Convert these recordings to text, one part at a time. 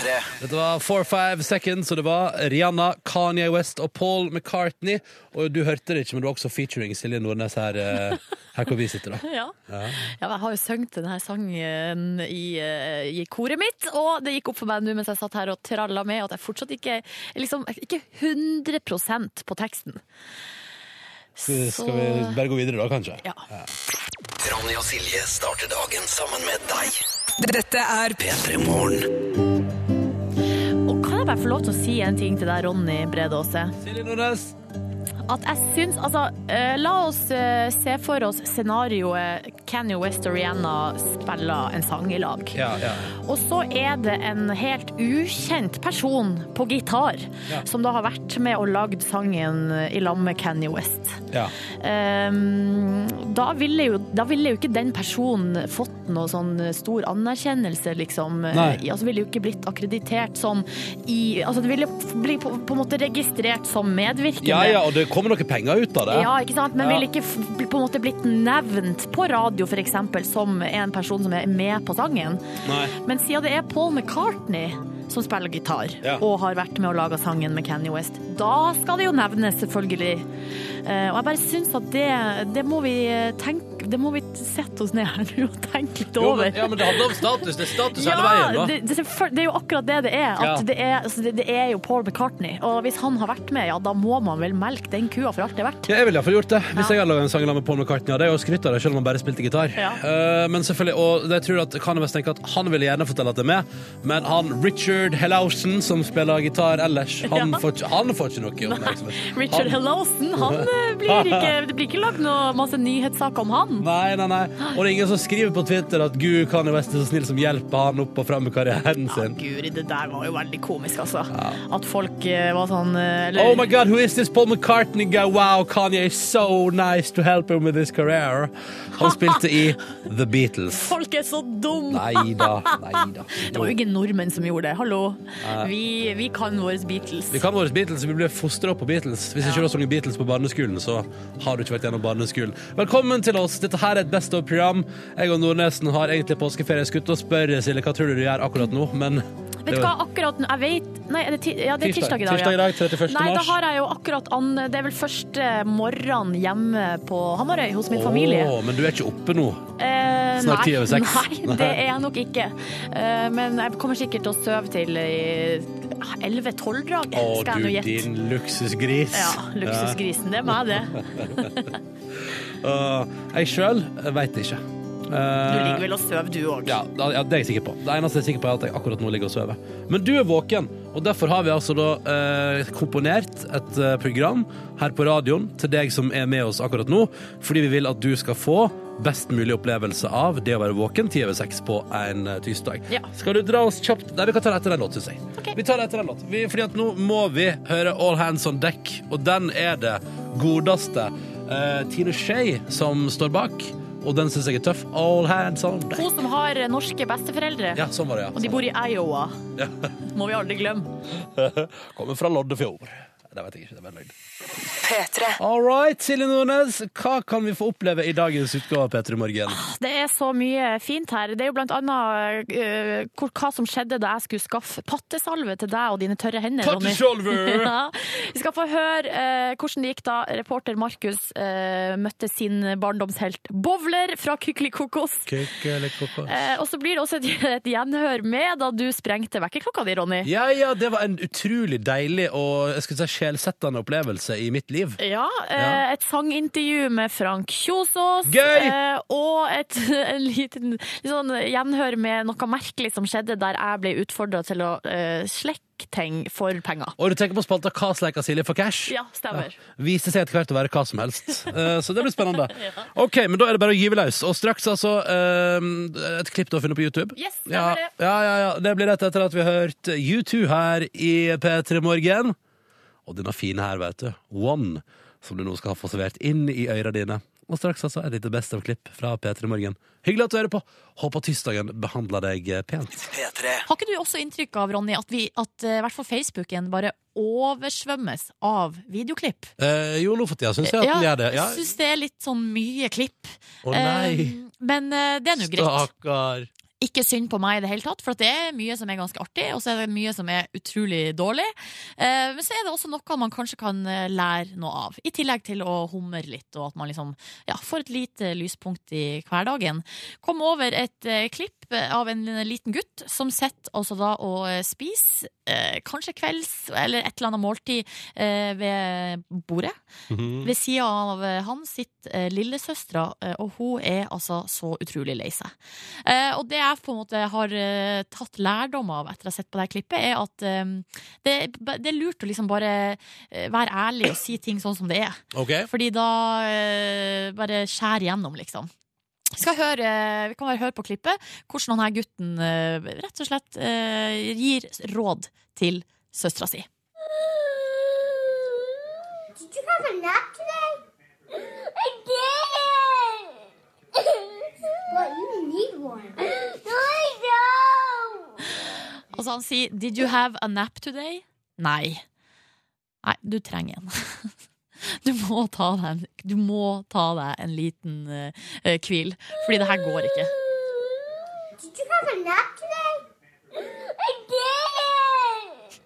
P3. Dette var Four Five Seconds, og det var Rihanna, Kanye West og Paul McCartney. Og du hørte det ikke, men du var også featuring Silje Nordnes her, eh, her hvor vi sitter, da. Ja. ja. jeg har jo sunget denne sangen i, eh, i koret mitt, og det gikk opp for meg nå mens jeg satt her og tralla med at jeg fortsatt ikke er liksom, ikke 100% på teksten. Skal skal vi bare gå videre, da, kanskje? Ja. Ronny og Silje starter dagen sammen med deg. Dette er P3 Morgen. Jeg bare få lov til å si en ting til deg, Ronny Brede Aase? Silje Nordnes. At jeg syns Altså, uh, la oss uh, se for oss scenarioet Kanye West og Rihanna spiller en sang i lag. Ja, ja. Og så er det en helt ukjent person på gitar Ja. som da har vært med og lagd sangen i lag med Kanye West. ja. Ehm, da, ville jo, da ville jo ikke den personen fått noe sånn stor anerkjennelse, liksom. Nei. Altså ville jo ikke blitt akkreditert som i Altså det ville bli på, på en måte registrert som medvirkende. ja, ja, og det kommer noe penger ut av det. Ja, ikke sant? Men Ja. ville ikke på en måte blitt nevnt på radio, for eksempel, som en person som er med på sangen. Nei. Men siden det er Paul McCartney som spiller gitar, Ja. og har vært med og laga sangen med Kanye West, da skal det jo nevnes, selvfølgelig. Eh, og jeg bare syns at det, det må vi tenke Det må vi sette oss ned her nå og tenke litt Jo, over. men, ja, men det handler om status. Det er status hele veien, da. det, det, det er jo akkurat det det er. Ja. det, er altså det, er jo Paul McCartney. Og hvis han har vært med, ja, da må man vel melke den kua for alt det er verdt. Ja, jeg ville iallfall gjort det hvis Ja. jeg hadde laget en sang med Paul McCartney. Hadde jeg jo skrytt av det, selv om han bare spilte gitar. Ja. Eh, men selvfølgelig, og jeg tror at Kanye West tenker at han ville gjerne fortelle at det er med, men han Richard Hellausen, som spiller gitar ellers, han, Ja. får, han får ikke noe oppmerksomhet. Richard Han- Hellausen, han eh, blir ikke, det blir ikke lagd noe masse nyhetssaker om han. Nei, nei, nei. Og det er ingen som skriver på Twitter at Gud, Kanye West er så snill som hjelper han opp og fram med karrieren sin. Ja. Guri, det der var jo veldig komisk, altså. At folk eh, var sånn eh, eller, Oh my god, who is this Paul McCartney guy? Wow, Kanye is so nice to help him with his career. Han spilte i The Beatles. Folk er så dumme! Nei da, nei da. Det var jo ikke nordmenn som gjorde det. Hallo. Vi, vi kan våre Beatles. Vi kan våre Beatles, vi ble fostra opp på Beatles. Hvis ikke du har sunget Beatles på barneskolen, så har du ikke vært gjennom barneskolen. Velkommen til oss. Dette her er et Best of-program. Jeg og Nordnesen har egentlig påskeferie. Jeg skulle spørre Silje hva tror du du gjør akkurat nå, men Vet du hva, akkurat nå Jeg vet Nei, er det, ja, det er tirsdag, i dag. Tirsdag i dag, 31. Nei, da har jeg jo akkurat an, Det er vel første morgen hjemme på Hamarøy hos min familie. Åh, men du er ikke oppe nå? Eh, Snart ti over seks. Nei, det er jeg nok ikke. Eh, men jeg kommer sikkert til å sove til i 11-12-draget, Å, skal jeg du nå gjette. din luksusgris. Ja, luksusgrisen. Det er meg, det. Åh, jeg sjøl veit ikke. Du Eh, ligger vel og sover, du òg. Ja, ja, det er jeg sikker på. Det eneste jeg er sikker på er at jeg akkurat nå ligger og sover. Men du er våken, og derfor har vi altså da eh, komponert et eh, program her på radioen til deg som er med oss akkurat nå, fordi vi vil at du skal få best mulig opplevelse av det å være våken ti over seks på en tirsdag. Ja. Skal du dra oss kjapt Nei, vi kan ta det etter den låten, syns jeg. Okay. Vi tar det etter den låten. Fordi at nå må vi høre All Hands On Deck, og den er det godeste eh, Tine Skei som står bak. Og den syns jeg er tøff. All hands on deck. Hun som har norske besteforeldre, Ja, sånn var det, ja. og de bor i Iowa. Må vi aldri glemme. Kommer fra Loddefjord. Det vet jeg ikke. det var løgn. P3. All right, Silje Nordnes. Hva kan vi få oppleve i dagens utgave av P3 Morgen? Det er så mye fint her. Det er jo blant annet uh, hva som skjedde da jeg skulle skaffe pattesalve til deg og dine tørre hender. Pattesalve! ja. Vi skal få høre uh, hvordan det gikk da reporter Markus uh, møtte sin barndomshelt Bowler fra Kykelikokos. Kukelekoko. Eh, og så blir det også et, et gjenhør med da du sprengte vekkerklokka di, Ronny. Ja, ja, det var en utrolig deilig og jeg skulle si, sjelsettende opplevelse i mitt liv. Ja, eh, Ja. et sangintervju med Frank Kjosås. Gøy! Eh, og et en liten sånn gjenhør med noe merkelig som skjedde der jeg ble utfordra til å uh, slekke ting for penger. Og du tenker på spalta Hva sleiker Silje for cash? Ja, stemmer. Viser seg etter hvert å være hva som helst. uh, så det blir spennende. Ok, men da er det bare å gyve løs. Og straks altså uh, et klipp du har funnet på YouTube. Yes, ja, stemmer det. ja, ja, ja. Det blir rett etter at vi har hørt U2 her i P3 Morgen. Og denne fine her, vet du. One, som du nå skal få servert inn i øra dine. Og straks altså et lite best of-klipp fra P3 Morgen. Hyggelig at du hører på. Håper tirsdagen behandler deg eh, pent. P3. Har ikke du også inntrykk av, Ronny, at, vi, at eh, i hvert fall Facebooken bare oversvømmes av videoklipp? Eh, jo, nå for tida syns jeg at den gjør det. Ja. jeg syns det er litt sånn mye klipp. Å nei. Eh, men eh, det er nå greit. Stakkar. Ikke synd på meg i det hele tatt, for det er mye som er ganske artig, og så er det mye som er utrolig dårlig. Eh, men så er det også noe man kanskje kan eh, lære noe av, i tillegg til å humre litt, og at man liksom ja, får et lite lyspunkt i hverdagen. Kom over et eh, klipp av en liten gutt som sitter altså da og eh, spiser, kanskje kvelds eller et eller annet måltid eh, ved bordet. Mhm. Ved sida av eh, han sitter eh, lillesøstera, eh, og hun er altså så utrolig lei seg. Eh, og det jeg på en måte har eh, tatt lærdom av etter å ha sett på det klippet, er at eh, det, det er lurt å liksom bare eh, være ærlig og si ting sånn som det er. Okay. Fordi da eh, bare skjær igjennom, liksom. Skal høre, vi kan bare høre på klippet hvordan denne gutten eh, rett og slett eh, gir råd til søstera si. Did you have a nap today? I did. well, you need one. No, I don't. Altså han sier 'Did you have a nap today?' Nei. Nei, du trenger en. Du må ta deg en, du må ta deg en liten hvil, fordi det her går ikke. Did you have a nap today? I did.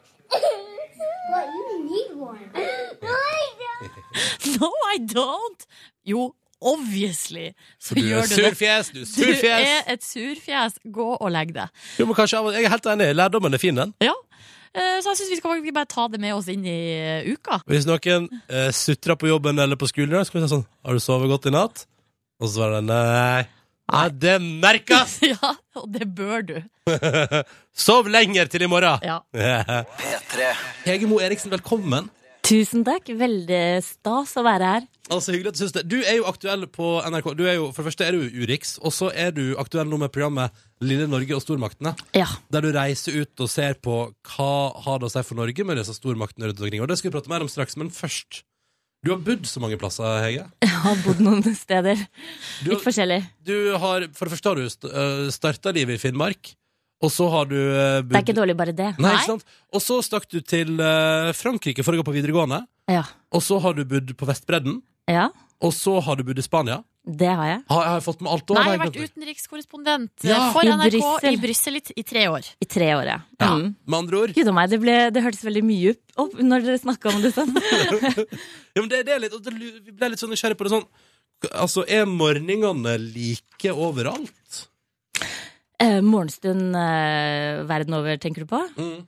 well, you need one. No, I don't. No, I don't! Jo, obviously så Du er gjør du det. surfjes, du er Du surfjes! er et surfjes. Gå og legg deg. Jo, men kanskje, jeg er helt enig, lærdommen er fin, den. Ja. Eh, Så jeg syns vi skal faktisk bare ta det med oss inn i eh, uka. Hvis noen eh, sutrer på jobben eller på skolen, Skal så kan vi si sånn Har du sovet godt i natt? Og så svarer de nei. Nei, det merkes! Ja, og det bør du. Sov lenger til i morgen! Ja. P3. Hege Mo Eriksen, velkommen. Tusen takk. Veldig stas å være her. Altså, hyggelig at Du synes det. Du er jo aktuell på NRK. Du er jo, for det første er du Urix, og så er du aktuell nå med programmet Lille Norge og stormaktene. Ja. Der du reiser ut og ser på hva har det å si for Norge med disse stormaktene rundt omkring. Og det skal vi prate mer om straks, men først Du har bodd så mange plasser, Hege. Jeg har bodd noen steder. Litt forskjellig. du har, for det første har du øh, starta livet i Finnmark, og så har du bodd Det er ikke dårlig, bare det. Nei, ikke sant? Og så stakk du til øh, Frankrike for å gå på videregående, Ja. og så har du bodd på Vestbredden, ja, og så har du bodd i Spania. det har jeg. Har, har jeg fått med alt Nei, jeg har vært utenrikskorrespondent eh, Ja. for I NRK Brussel. i Brussel i, t- i tre år. I tre år, ja. Ja. Mm. Med andre ord Gud og meg, det, ble, det hørtes veldig mye opp når dere snakka om det sånn. ja, men det, det er litt, og det, Vi ble litt sånn nysgjerrig på det sånn Altså, er morgenene like overalt? Eh, morgenstund eh, verden over, tenker du på? Mm.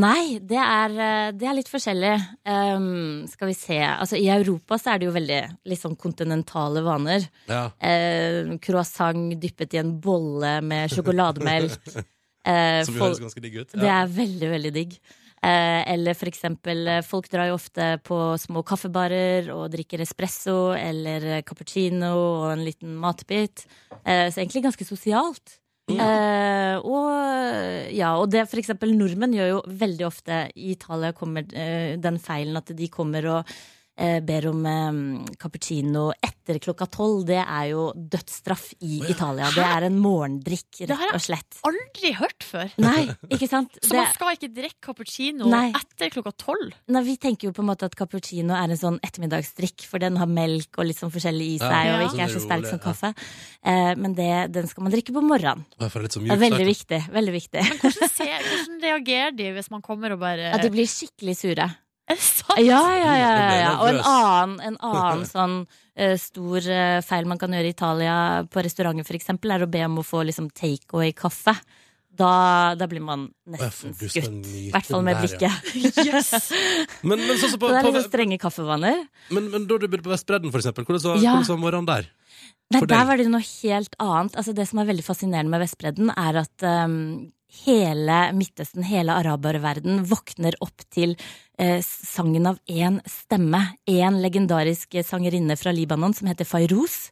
Nei, det er, eh, det er litt forskjellig. Um, skal vi se. Altså, I Europa så er det jo veldig litt sånn kontinentale vaner. Ja. Eh, croissant dyppet i en bolle med sjokolademelk. Eh, Som jo høres ganske digg ut. Det er veldig, veldig digg. Eh, eller for eksempel, folk drar jo ofte på små kaffebarer og drikker espresso eller cappuccino og en liten matbit. Så egentlig ganske sosialt. Eh, og ja, og det for eksempel nordmenn gjør jo veldig ofte I Italia kommer uh, den feilen at de kommer og ber om eh, cappuccino etter klokka tolv. Det er jo dødsstraff i Italia. Det er en morgendrikk, Det har jeg rett og slett. Aldri hørt før. Nei, ikke sant? Så Det- man skal ikke drikke cappuccino Nei. etter klokka tolv? Nei, Vi tenker jo på en måte at cappuccino er en sånn ettermiddagsdrikk, for den har melk og litt sånn forskjellig i seg, ja. og ikke er så Sånn sterk som kaffe. Eh, men det, den skal man drikke på morgenen. Det er veldig viktig. veldig viktig. Men hvordan, ser, hvordan reagerer de hvis man kommer og bare At de blir skikkelig sure. Er det sant? Ja, ja, ja. Ja, ja. Og en annen, en annen sånn uh, stor uh, feil man kan gjøre i Italia, på restauranter eksempel, er å be om å få liksom takeaway-kaffe. Da, da blir man nesten skutt. I hvert fall med blikket. der, ja. blikket. Men, men, så, så på, Så det er sånn strenge kaffevaner. men, men da du bodde på Vestbredden, for eksempel, hvordan var, Ja. hvordan var morgenen der? Nei, der var det noe helt annet. Altså, det som er veldig fascinerende med Vestbredden, er at um, hele Midtøsten, hele araberverden, våkner opp til eh, sangen av én stemme. Én legendarisk sangerinne fra Libanon som heter Fayrouz.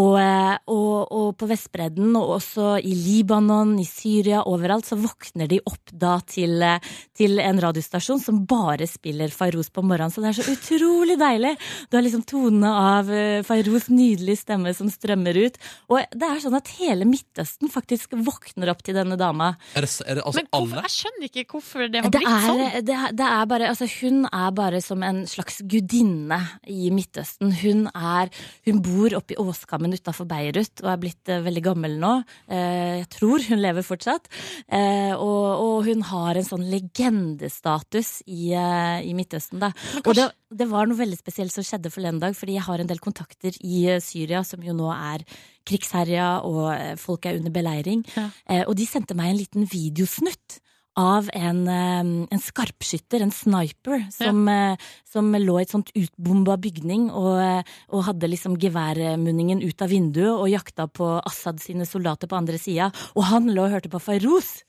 Og, eh, og, og på Vestbredden, og også i Libanon, i Syria, overalt, så våkner de opp da til, eh, til en radiostasjon som bare spiller Fayrouz på morgenen. Så det er så utrolig deilig! Du har liksom tonene av uh, Fayrouz nydelige stemme som strømmer ut. Og det er sånn at hele Midtøsten faktisk våkner opp til denne dama. Er det, er det altså Men hvorfor, alle? jeg skjønner ikke hvorfor det har Det blitt er, sånn. det, er, det er bare, altså hun er bare som en slags gudinne i Midtøsten. Hun, er, hun bor oppe i Åskammen sammen utafor Beirut og er blitt eh, veldig gammel nå. Eh, jeg tror hun lever fortsatt. Eh, og, og hun har en sånn legendestatus i, i Midtøsten, da. Og det, det var noe veldig spesielt som skjedde forleden dag, fordi jeg har en del kontakter i Syria, som jo nå er krigsherja, og folk er under beleiring. Ja. Og de sendte meg en liten videosnutt av en, eh, en skarpskytter, en sniper, som, ja. som lå i et sånt utbomba bygning og, eh, og hadde liksom geværmunningen ut av vinduet og jakta på Assad sine soldater på andre sida. Og han lå og hørte på Fairoz!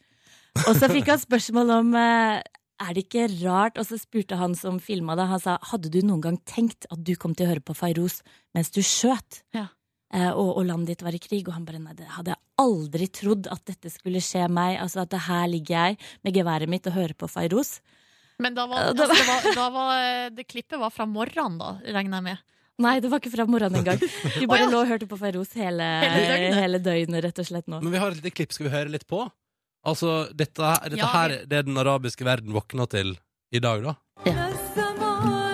Og så fikk han spørsmål om eh, er det ikke rart? Og så spurte han som filma det, han sa hadde du noen gang tenkt at du kom til å høre på Fairoz mens du skjøt? Ja. Eh, og, og landet ditt var i krig, og han bare nei, det hadde jeg aldri trodd at dette skulle skje meg. Altså at her ligger jeg med geværet mitt og hører på Fairoz. Men da var, det altså, det, var, da var eh, det klippet var fra morgenen, da, regner jeg med. Nei, det var ikke fra morgenen engang. Vi bare oh, ja. lå og hørte på Fairoz hele, Hele døgnet. hele døgnet, rett og slett nå. Men vi har et lite klipp, skal vi høre litt på? Altså, dette, dette Ja, her det er den arabiske verden våkna til i dag, da. Han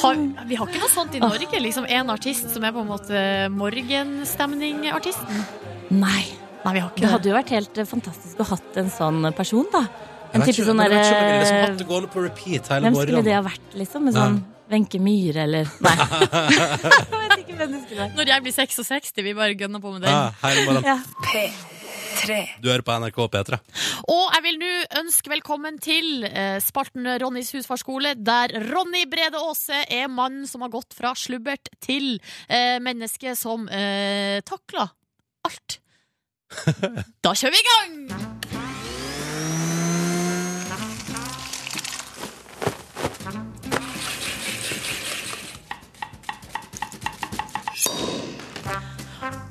Har, vi har ikke noe sånt i Norge? Liksom En artist som er på en måte morgenstemning-artisten? Nei. Nei, vi har ikke Det hadde jo vært helt eh, fantastisk å hatt en sånn person, da. En type sånn derre Hvem skulle det ha vært, liksom? Med sånn Wenche Myhre, eller Nei. jeg vet ikke hvem det skulle vært. Når jeg blir 66, vi bare gønner på med den. Ja. Ja. P3. Du hører på NRK P3. Og jeg vil nå ønske velkommen til eh, spalten Ronnys husfarskole, der Ronny Brede Aase er mannen som har gått fra slubbert til eh, menneske som eh, takler alt. Da kjører vi i gang!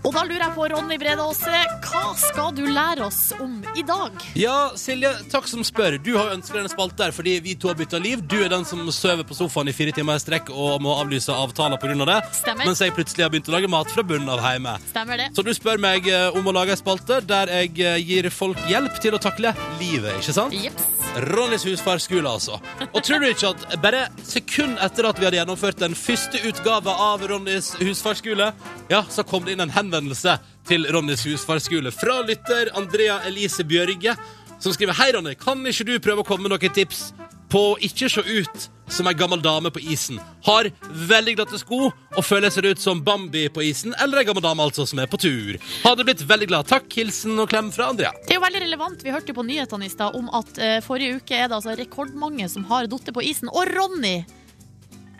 Og da lurer jeg på, Ronny Brede Aase, hva skal du lære oss om i dag? Ja, Silje, takk som spør. Du har ønsket denne spalten her fordi vi to har bytta liv. Du er den som sover på sofaen i fire timer i strekk og må avlyse avtaler pga. det. Stemmer. Mens jeg plutselig har begynt å lage mat fra bunnen av hjemme. Stemmer det? Så du spør meg eh, om å lage en spalte der jeg eh, gir folk hjelp til å takle livet, ikke sant? Jeps. Ronnys husfarskule, altså. Og tror du ikke at bare sekund etter at vi hadde gjennomført den første utgava av Ronnys husfarskule, ja, så kom det inn en henvendelse til Ronnys husfarskole fra lytter Andrea Elise Bjørge, som skriver Hei, Ronny, kan ikke du prøve å komme med noen tips på å ikke se ut som ei gammel dame på isen? Har veldig glatte sko og føler seg ut som Bambi på isen, eller ei gammel dame altså som er på tur. Hadde blitt veldig glad. Takk, hilsen og klem fra Andrea. Det er jo veldig relevant. Vi hørte jo på nyhetene i stad om at uh, forrige uke er det altså rekordmange som har falt på isen. Og Ronny,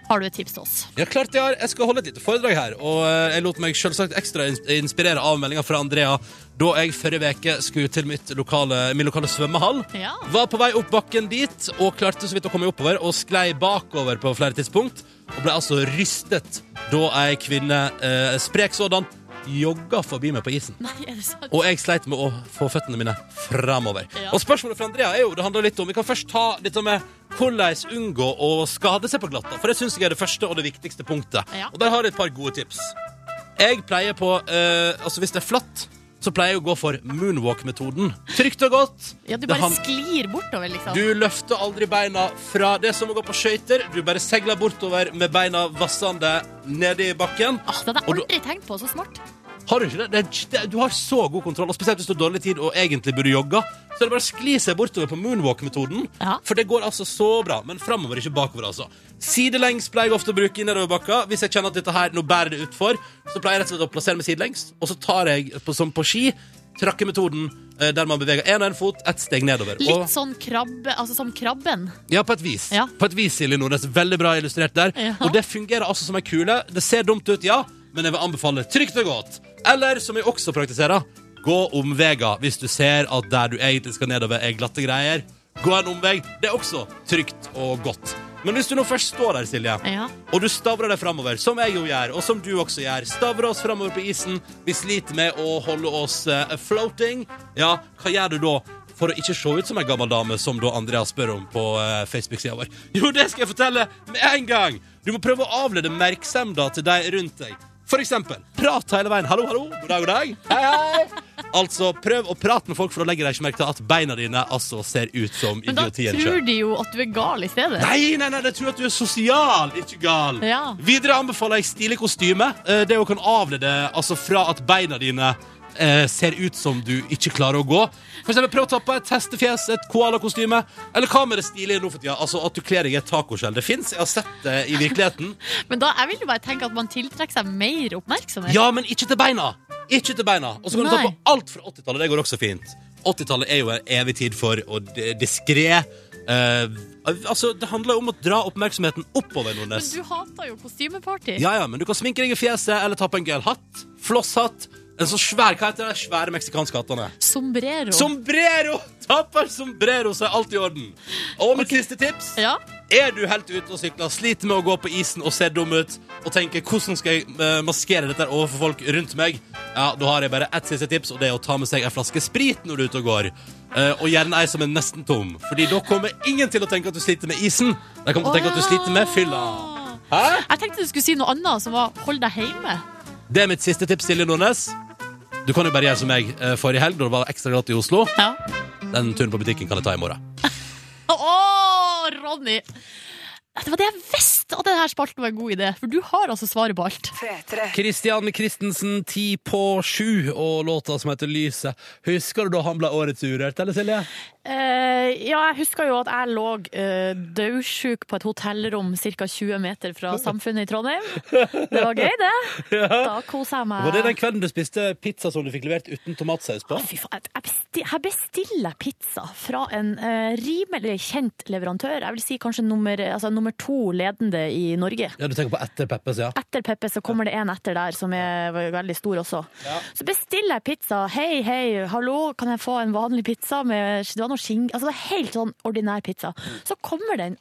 har du et tips til oss? Ja, klart jeg har. Jeg skal holde et lite foredrag her. Og eh, jeg lot meg selvsagt ekstra inspirere av meldinga fra Andrea da jeg forrige uke skulle til mitt lokale, min lokale svømmehall. Ja. Var på vei opp bakken dit og klarte så vidt å komme oppover og sklei bakover på flere tidspunkt. Og ble altså rystet da ei kvinne, eh, sprek sådan, jogga forbi meg på isen. Nei, er det sant? Og jeg sleit med å få føttene mine framover. Ja. Og spørsmålet fra Andrea er jo, det handler litt om Vi kan først ta dette med hvordan unngå å skade seg på glatta. For det syns jeg er det første og det viktigste punktet. Ja. Og der har jeg et par gode tips. Jeg pleier på eh, Altså hvis det er flatt, så pleier jeg å gå for moonwalk-metoden. Trygt og godt. Ja, du bare sklir bortover, liksom. du løfter aldri beina fra det som å gå på skøyter. Du bare segler bortover med beina vassende nede i bakken. Ah, det hadde jeg jeg du- aldri tenkt på. Så smart. Har du ikke det? det, det? Du har så god kontroll, og spesielt hvis du har dårlig tid og egentlig burde jogge. Så er det bare å skli seg bortover på moonwalk-metoden. Ja. For det går altså så bra. Men framover, ikke bakover, altså. Sidelengs pleier jeg ofte å bruke i nedoverbakka. Hvis jeg kjenner at dette her, nå bærer det utfor, så pleier jeg rett og slett å plassere meg sidelengs. Og så tar jeg, på, som på ski, trakkemetoden, eh, der man beveger én og én fot ett steg nedover. Litt Og, sånn krabbe, altså som krabben. ja, på et vis. Ja. På et vis, Silje Nordnes. Veldig bra illustrert der. Ja. Og det fungerer altså som ei kule. Det ser dumt ut, ja, men jeg vil anbefale trygt og godt. Eller, som jeg også praktiserer, gå omveier hvis du ser at der du egentlig skal nedover, er glatte greier. Gå en omvei. Det er også trygt og godt. Men hvis du nå først står der, Silje, Ja. og du stavrer deg framover, som jeg jo gjør, og som du også gjør, stavrer oss framover på isen, vi sliter med å holde oss eh, floating, ja, hva gjør du da? For å ikke se ut som en gammel dame, som da Andreas spør om på uh, Facebook-sida vår. Jo, det skal jeg fortelle med en gang! Du må prøve å avlede merksemda til de rundt deg. For eksempel, prat hele veien. Hallo, hallo, god dag, god dag. Hei, hei. Altså, prøv å prate med folk, for da legger de ikke merke til at beina dine altså ser ut som Men da idiotien tror de jo at du er gal i stedet. Nei, nei, nei, de tror at du er sosial, ikke gal. Ja. Videre anbefaler jeg stilig kostyme. Eh, Det jo kan avlede altså, fra at beina dine eh, ser ut som du ikke klarer å gå. For eksempel, prøv å ta på et hestefjes, et koalakostyme. Eller hva med det stilige nå for tida? Altså at du kler deg i et tacoskjell. Det fins, jeg har sett det i virkeligheten. Men da, jeg vil jo bare tenke at man tiltrekker seg mer oppmerksomhet. Ja, men ikke til beina. Ikke til beina. Og så kan du ta på alt fra 80-tallet. Det går også fint. 80-tallet er jo en evig tid for å diskré Uh, Altså, det handler jo om å dra oppmerksomheten oppover, Men du hater jo kostymeparty. Ja, ja, men du kan sminke deg i fjeset, eller ta på en gøyal hatt. Flosshatt. En sånn svær, hva heter det? Svære meksikanske hattene. Sombrero. Sombrero! Ta på sombrero, så er alt i orden. Og mitt siste tips. ja. Er du helt ute og sykler, sliter med å gå på isen og ser dum ut, og tenker hvordan skal jeg eh, maskere dette overfor folk rundt meg, ja, da har jeg bare ett siste tips, og det er å ta med seg en flaske sprit når du er ute og går. Uh, og gjerne ei som er nesten tom, Fordi da kommer ingen til å tenke at du sliter med isen. De kommer til å tenke at du sliter med fylla. Hæ? Jeg tenkte du skulle si noe annet, som var 'hold deg hjemme'. Det er mitt siste tips, Silje Nordnes. Du kan jo bare gjøre som meg eh, forrige helg, da det var ekstra glatt i Oslo. Ja. Den turen på butikken kan jeg ta i morgen. Å, Ronny! Det var det jeg visste at denne spalten var en god idé, for du har altså svaret på alt. Kristian Christensen, ti på sju, og låta som heter Lyset. Husker du da han ble årets urørt, eller Silje? Uh, ja, jeg husker jo at jeg lå uh, dødsjuk på et hotellrom ca. 20 meter fra Samfunnet i Trondheim. Det var gøy, det. Da kosa jeg meg. Var det den kvelden du spiste pizza som du fikk levert uten tomatsaus på? Å, Fy faen, jeg besti- jeg bestiller pizza fra en uh, rimelig kjent leverandør. Jeg vil si kanskje nummer, altså, nummer to ledende i Norge. Ja, du tenker på etter Peppes, ja? Etter Peppes, så kommer det en etter der som er veldig stor også. Så bestiller jeg pizza. Hei, hei, hallo, kan jeg få en vanlig pizza med Det var noe skink... Altså det er helt sånn ordinær pizza. Så kommer den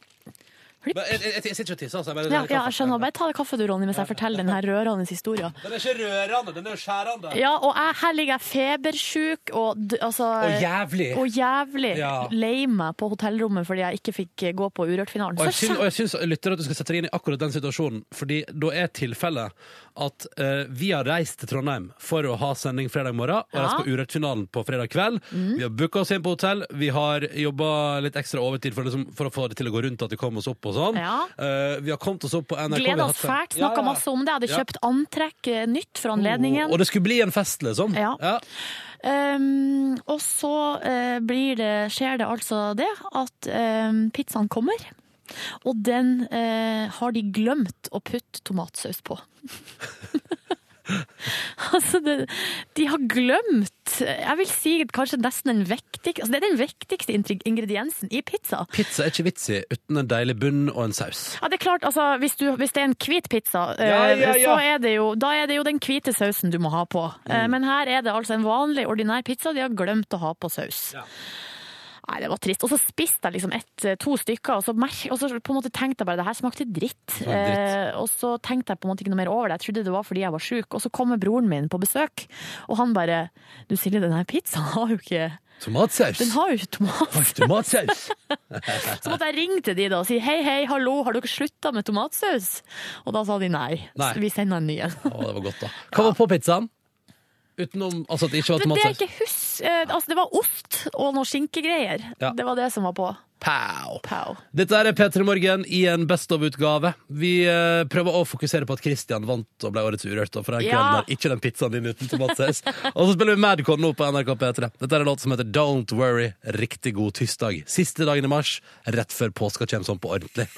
Men jeg, jeg, jeg sitter ikke og tisser, altså. Jeg bare Ja, ja jeg skjønner. Bare ta deg kaffe du, Ronny, mens jeg forteller den her rørende historien. Den er ikke rørende, den er jo skjærende. Ja, og jeg, her ligger jeg febersjuk og d- altså Og jævlig. Og jævlig Ja. lei meg på hotellrommet fordi jeg ikke fikk gå på Urørt-finalen. Og jeg, Så syns, og jeg syns lytter at du skal sette deg inn i akkurat den situasjonen, fordi da er tilfellet at eh, vi har reist til Trondheim for å ha sending fredag morgen, og Ja. reist på Urørt-finalen på fredag kveld. Vi har booka oss inn på hotell, vi har jobba litt ekstra overtid for, liksom, for å få det til å gå rundt, at vi kom oss opp og sånn. Ja. Uh, vi har kommet oss opp på NRK. Gleda oss fælt, Ja, snakka ja. masse om det. Hadde Ja. kjøpt antrekk eh, nytt for anledningen. Og det skulle bli en fest, liksom. Ja. Um, og så uh, blir det, skjer det altså det at um, pizzaen kommer, og den eh, har de glemt å putte tomatsaus på. altså, det, de har glemt Jeg vil si kanskje nesten den viktigste altså Det er den viktigste ingrediensen i pizza. Pizza er ikke vits i uten en deilig bunn og en saus. Ja, det er klart, altså, hvis, du, hvis det er en hvit pizza, eh, Ja, ja, ja. så er det jo, da er det jo den hvite sausen du må ha på. Eh, Mm. Men her er det altså en vanlig, ordinær pizza, de har glemt å ha på saus. Ja. Nei, det var trist. Og så spiste jeg liksom ett, eh, to stykker, og så, og så på en måte tenkte jeg bare det her smakte dritt. dritt. Eh, og så tenkte jeg på en måte ikke noe mer over det. Jeg trodde det var fordi jeg var sjuk. Og så kommer broren min på besøk, og han bare Du Silje, den her pizzaen har jo ikke Tomatsaus! Den har jo ikke tomatsaus. Tomatsaus! Så måtte jeg ringe til de da og si hei, hei, hallo, har dere slutta med tomatsaus? Og da sa de nei. Nei. Vi sender en ny en. Å, det var godt, da. Hva var på pizzaen? Utenom altså at det ikke var tomatsaus? det jeg ikke husker Altså, det var ost og noe skinkegreier. Ja. Det var det som var på. Pow! Pow. Dette er P3 Morgen i en Best of-utgave. Vi eh, prøver å fokusere på at Christian vant og ble årets Urørt. Og for den Ja. kvelden der, ikke den pizzaen din uten tomatsaus. og så spiller vi Madcon nå på NRK P3. Dette er en låt som heter Don't Worry. Riktig god tirsdag. Siste dagen i mars, rett før påska kommer sånn på ordentlig.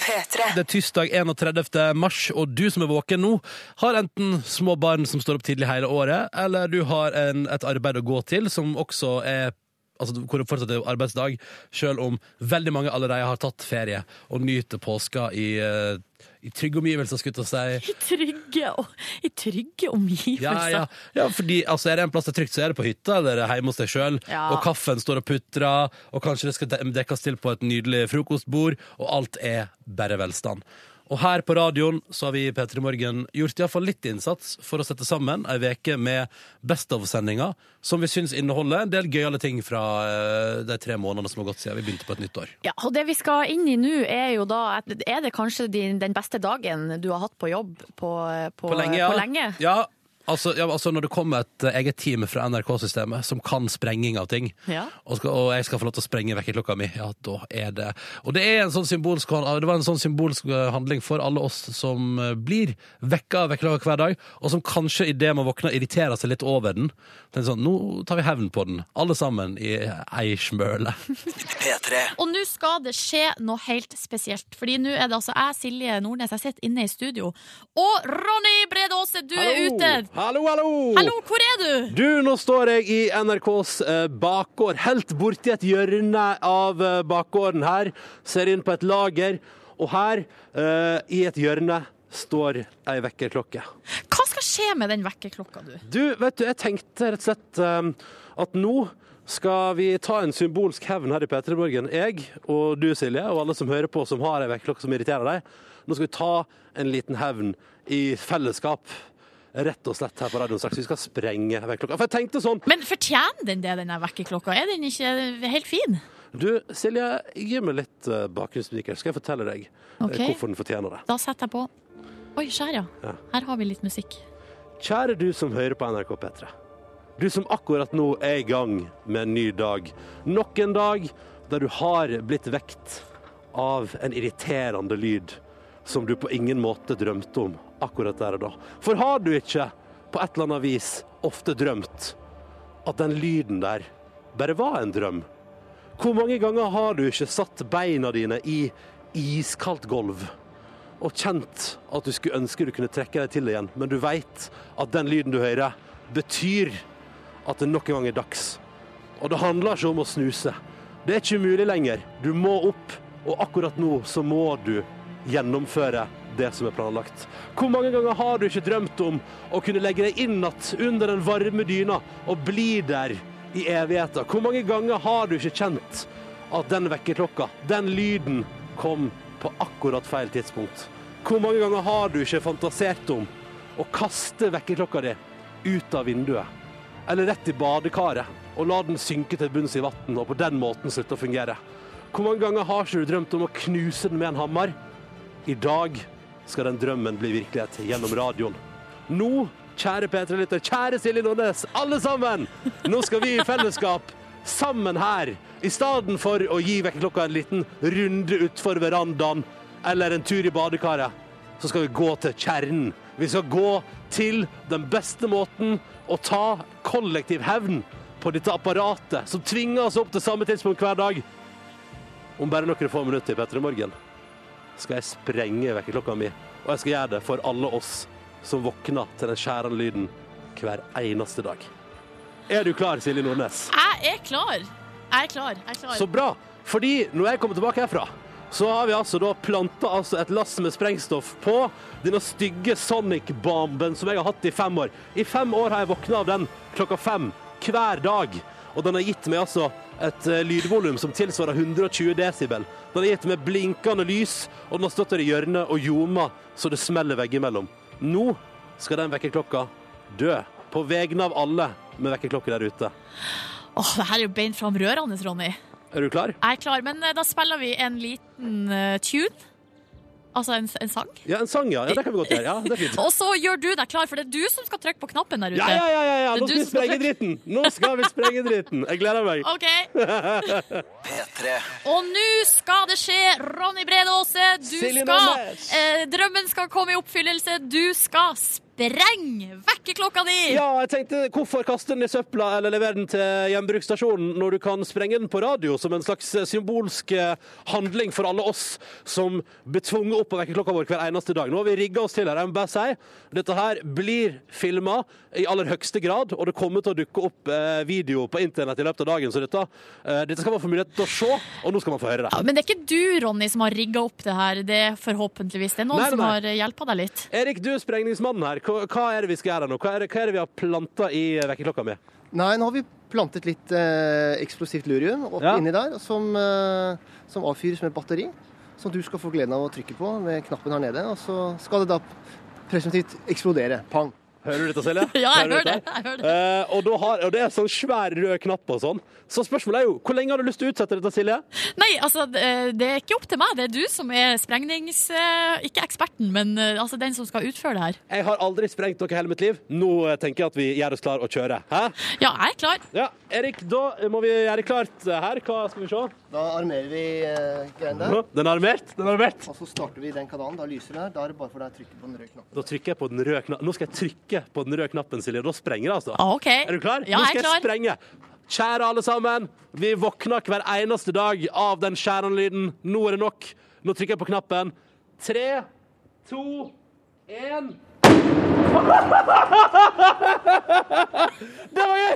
P3. Det er tirsdag 31. mars, og du som er våken nå, har enten små barn som står opp tidlig hele året, eller du har en, et arbeid å gå til som også er Altså, hvor det fortsatt er arbeidsdag, selv om veldig mange allerede har tatt ferie og nyter påska i, eh, i trygge omgivelser, skulle jeg si. I trygge, i trygge omgivelser. Ja, ja. ja, fordi altså, er det en plass det er trygt, så er det på hytta eller hjemme hos deg sjøl. Ja. Og kaffen står og putrer, og kanskje det skal dekkes til på et nydelig frokostbord, og alt er bare velstand. Og her på radioen så har vi i P3 Morgen gjort iallfall litt innsats for å sette sammen ei veke med Best of-sendinga, som vi syns inneholder en del gøyale ting fra eh, de tre månedene som har gått siden vi begynte på et nytt år. Ja, og det vi skal inn i nå, er jo da Er det kanskje din, den beste dagen du har hatt på jobb på, på, På lenge, ja. På lenge? Ja, Altså, ja, altså Når det kommer et eh, eget team fra NRK-systemet som kan sprenging av ting, Ja. og, skal, og jeg skal få lov til å sprenge vekkerklokka mi, ja, da er det Og det, er en sånn symbolsk, det var en sånn symbolsk eh, handling for alle oss som eh, blir vekka av vekkerklokka hver dag, og som kanskje idet man våkner, irriterer seg litt over den. Det er sånn, Nå tar vi hevn på den, alle sammen i ei smøle. P3. Og nå skal det skje noe helt spesielt. Fordi nå er det altså jeg, Silje Nordnes, jeg sitter inne i studio. Og Ronny Brede Aase, du er ute! Hallo, hallo! Hallo, hvor er du? Du, nå står jeg i NRKs eh, bakgård, helt borti et hjørne av eh, bakgården her. Ser inn på et lager, og her, eh, i et hjørne, står ei vekkerklokke. Hva skal skje med den vekkerklokka, du? Du, vet du, jeg tenkte rett og slett eh, at nå skal vi ta en symbolsk hevn her i P3 Morgen. Jeg og du, Silje, og alle som hører på som har ei vekkerklokke som irriterer deg. Nå skal vi ta en liten hevn i fellesskap. Rett og slett her på radioen straks. Vi skal sprenge vekkerklokka. For jeg tenkte sånn Men fortjener den det, den vekkerklokka? Er den ikke helt fin? Du, Silje, gi meg litt uh, bakgrunnsmusikk. Skal jeg fortelle deg okay. Hvorfor den fortjener det. Da setter jeg på. Oi, skjær. Ja. Her har vi litt musikk. Kjære du som hører på NRK P3. Du som akkurat nå er i gang med en ny dag. Nok en dag der du har blitt vekt av en irriterende lyd som du på ingen måte drømte om akkurat der og da. For har du ikke på et eller annet vis ofte drømt at den lyden der bare var en drøm? Hvor mange ganger har du ikke satt beina dine i iskaldt gulv og kjent at du skulle ønske du kunne trekke deg til igjen, men du veit at den lyden du hører, betyr at det nok en gang er dags. Og det handler ikke om å snuse. Det er ikke umulig lenger. Du må opp, og akkurat nå så må du gjennomføre det som er planlagt. Hvor mange ganger har du ikke drømt om å kunne legge deg inn natt under den varme dyna og bli der i evigheter? Hvor mange ganger har du ikke kjent at den vekkerklokka, den lyden, kom på akkurat feil tidspunkt? Hvor mange ganger har du ikke fantasert om å kaste vekkerklokka di ut av vinduet? Eller rett i badekaret og la den synke til bunns i vann og på den måten slutte å fungere? Hvor mange ganger har ikke du drømt om å knuse den med en hammer? I dag skal den drømmen bli virkelighet gjennom radioen. Nå, kjære P3-lytter, kjære Silje Nordnes, alle sammen! Nå skal vi i fellesskap, sammen her, i stedet for å gi vekkerklokka en liten runde utfor verandaen eller en tur i badekaret, så skal vi gå til kjernen. Vi skal gå til den beste måten å ta kollektiv hevn på dette apparatet som tvinger oss opp til samme tidspunkt hver dag. Om bare noen få minutter i P3 Morgen skal jeg sprenge vekkerklokka mi, og jeg skal gjøre det for alle oss som våkner til den skjærende lyden hver eneste dag. Er du klar, Silje Nordnes? Jeg er klar. Jeg er klar. Jeg er klar. Så bra! Fordi når jeg kommer tilbake herfra, så har vi altså da planta altså et lass med sprengstoff på denne stygge Sonic-bomben som jeg har hatt i fem år. I fem år har jeg våkna av den klokka fem hver dag. Og den har gitt meg altså et eh, lydvolum som tilsvarer 120 desibel. Den har gitt med blinkende lys, og den har stått der i hjørnet og ljoma så det smeller veggimellom. Nå skal den vekkerklokka dø. På vegne av alle med vekkerklokke der ute. Åh, det her er jo beint fram rørende, Ronny. Er du klar? Jeg er klar, men eh, da spiller vi en liten uh, tune. Altså en, en sang. Ja, en sang, ja. ja. Det kan vi godt gjøre. Ja, det er fint. Og så gjør du deg klar, for det er du som skal trykke på knappen der ute. Ja, ja, ja, ja. Nå skal vi sprenge skal dritten! Nå skal vi sprenge dritten. Jeg gleder meg. OK. P3. Og nå skal det skje, Ronny Brede Aase. Du Silje skal eh, Drømmen skal komme i oppfyllelse. Du skal sprenge vekkerklokka di! Ja, jeg tenkte, Hvorfor kaste den i søpla eller levere den til gjenbruksstasjonen når du kan sprenge den på radio som en slags eh, symbolsk eh, handling for alle oss som blir tvunget opp på vekkerklokka vår hver eneste dag. Nå har vi rigga oss til her. Jeg må bare si, Dette her blir filma i aller høyeste grad, og det kommer til å dukke opp eh, video på internett i løpet av dagen. Så dette, dette skal man få mulighet til å se, og nå skal man få høre det. Ja, men det er ikke du, Ronny, som har rigga opp det her. Det er forhåpentligvis det er noen Nei, nei, som har hjelpa deg litt. Erik, du er sprengningsmannen her. Hva, er det vi skal gjøre nå? Hva er det, hva er det vi har planta i eh, vekkerklokka mi? Nei, nå har vi plantet litt eh, eksplosivt lurium opp Ja. inni der, som, eh, som avfyres med batteri. Som du skal få gleden av å trykke på med knappen her nede. Og så skal det da presumptivt eksplodere. Pang. Hører du dette, Silje? Ja, jeg hører det. Jeg hører det. Eh, og, har, og det er sånn svær rød knapp og sånn. Så spørsmålet er jo, hvor lenge har du lyst til å utsette dette, Silje? Nei, altså, det det er ikke opp til meg. Det er du som er sprengnings... eh, Ikke eksperten, men eh, altså den som skal utføre det her. Jeg har aldri sprengt noe i hele mitt liv. Nå tenker jeg at vi gjør oss klar å kjøre. Hæ? Ja, jeg er klar. Ja, Erik, da må vi gjøre klart eh, her. Hva skal vi se? Da armerer vi eh, greiene der. Den er armert. Den er armert. Og så starter vi den kanalen. Da lyser det her. Da er det bare for deg å trykke på den røde knappen. Da trykker jeg på den røde knappen. Nå skal jeg trykke på den røde knappen, Silje. Da sprenger det, altså. Ah, OK. Er du klar? Ja, Nå jeg skal klar. jeg sprenge. Kjære alle sammen. Vi våkner hver eneste dag av den skjærende-lyden. Nå er det nok. Nå trykker jeg på knappen. Tre, to, én Det var gøy!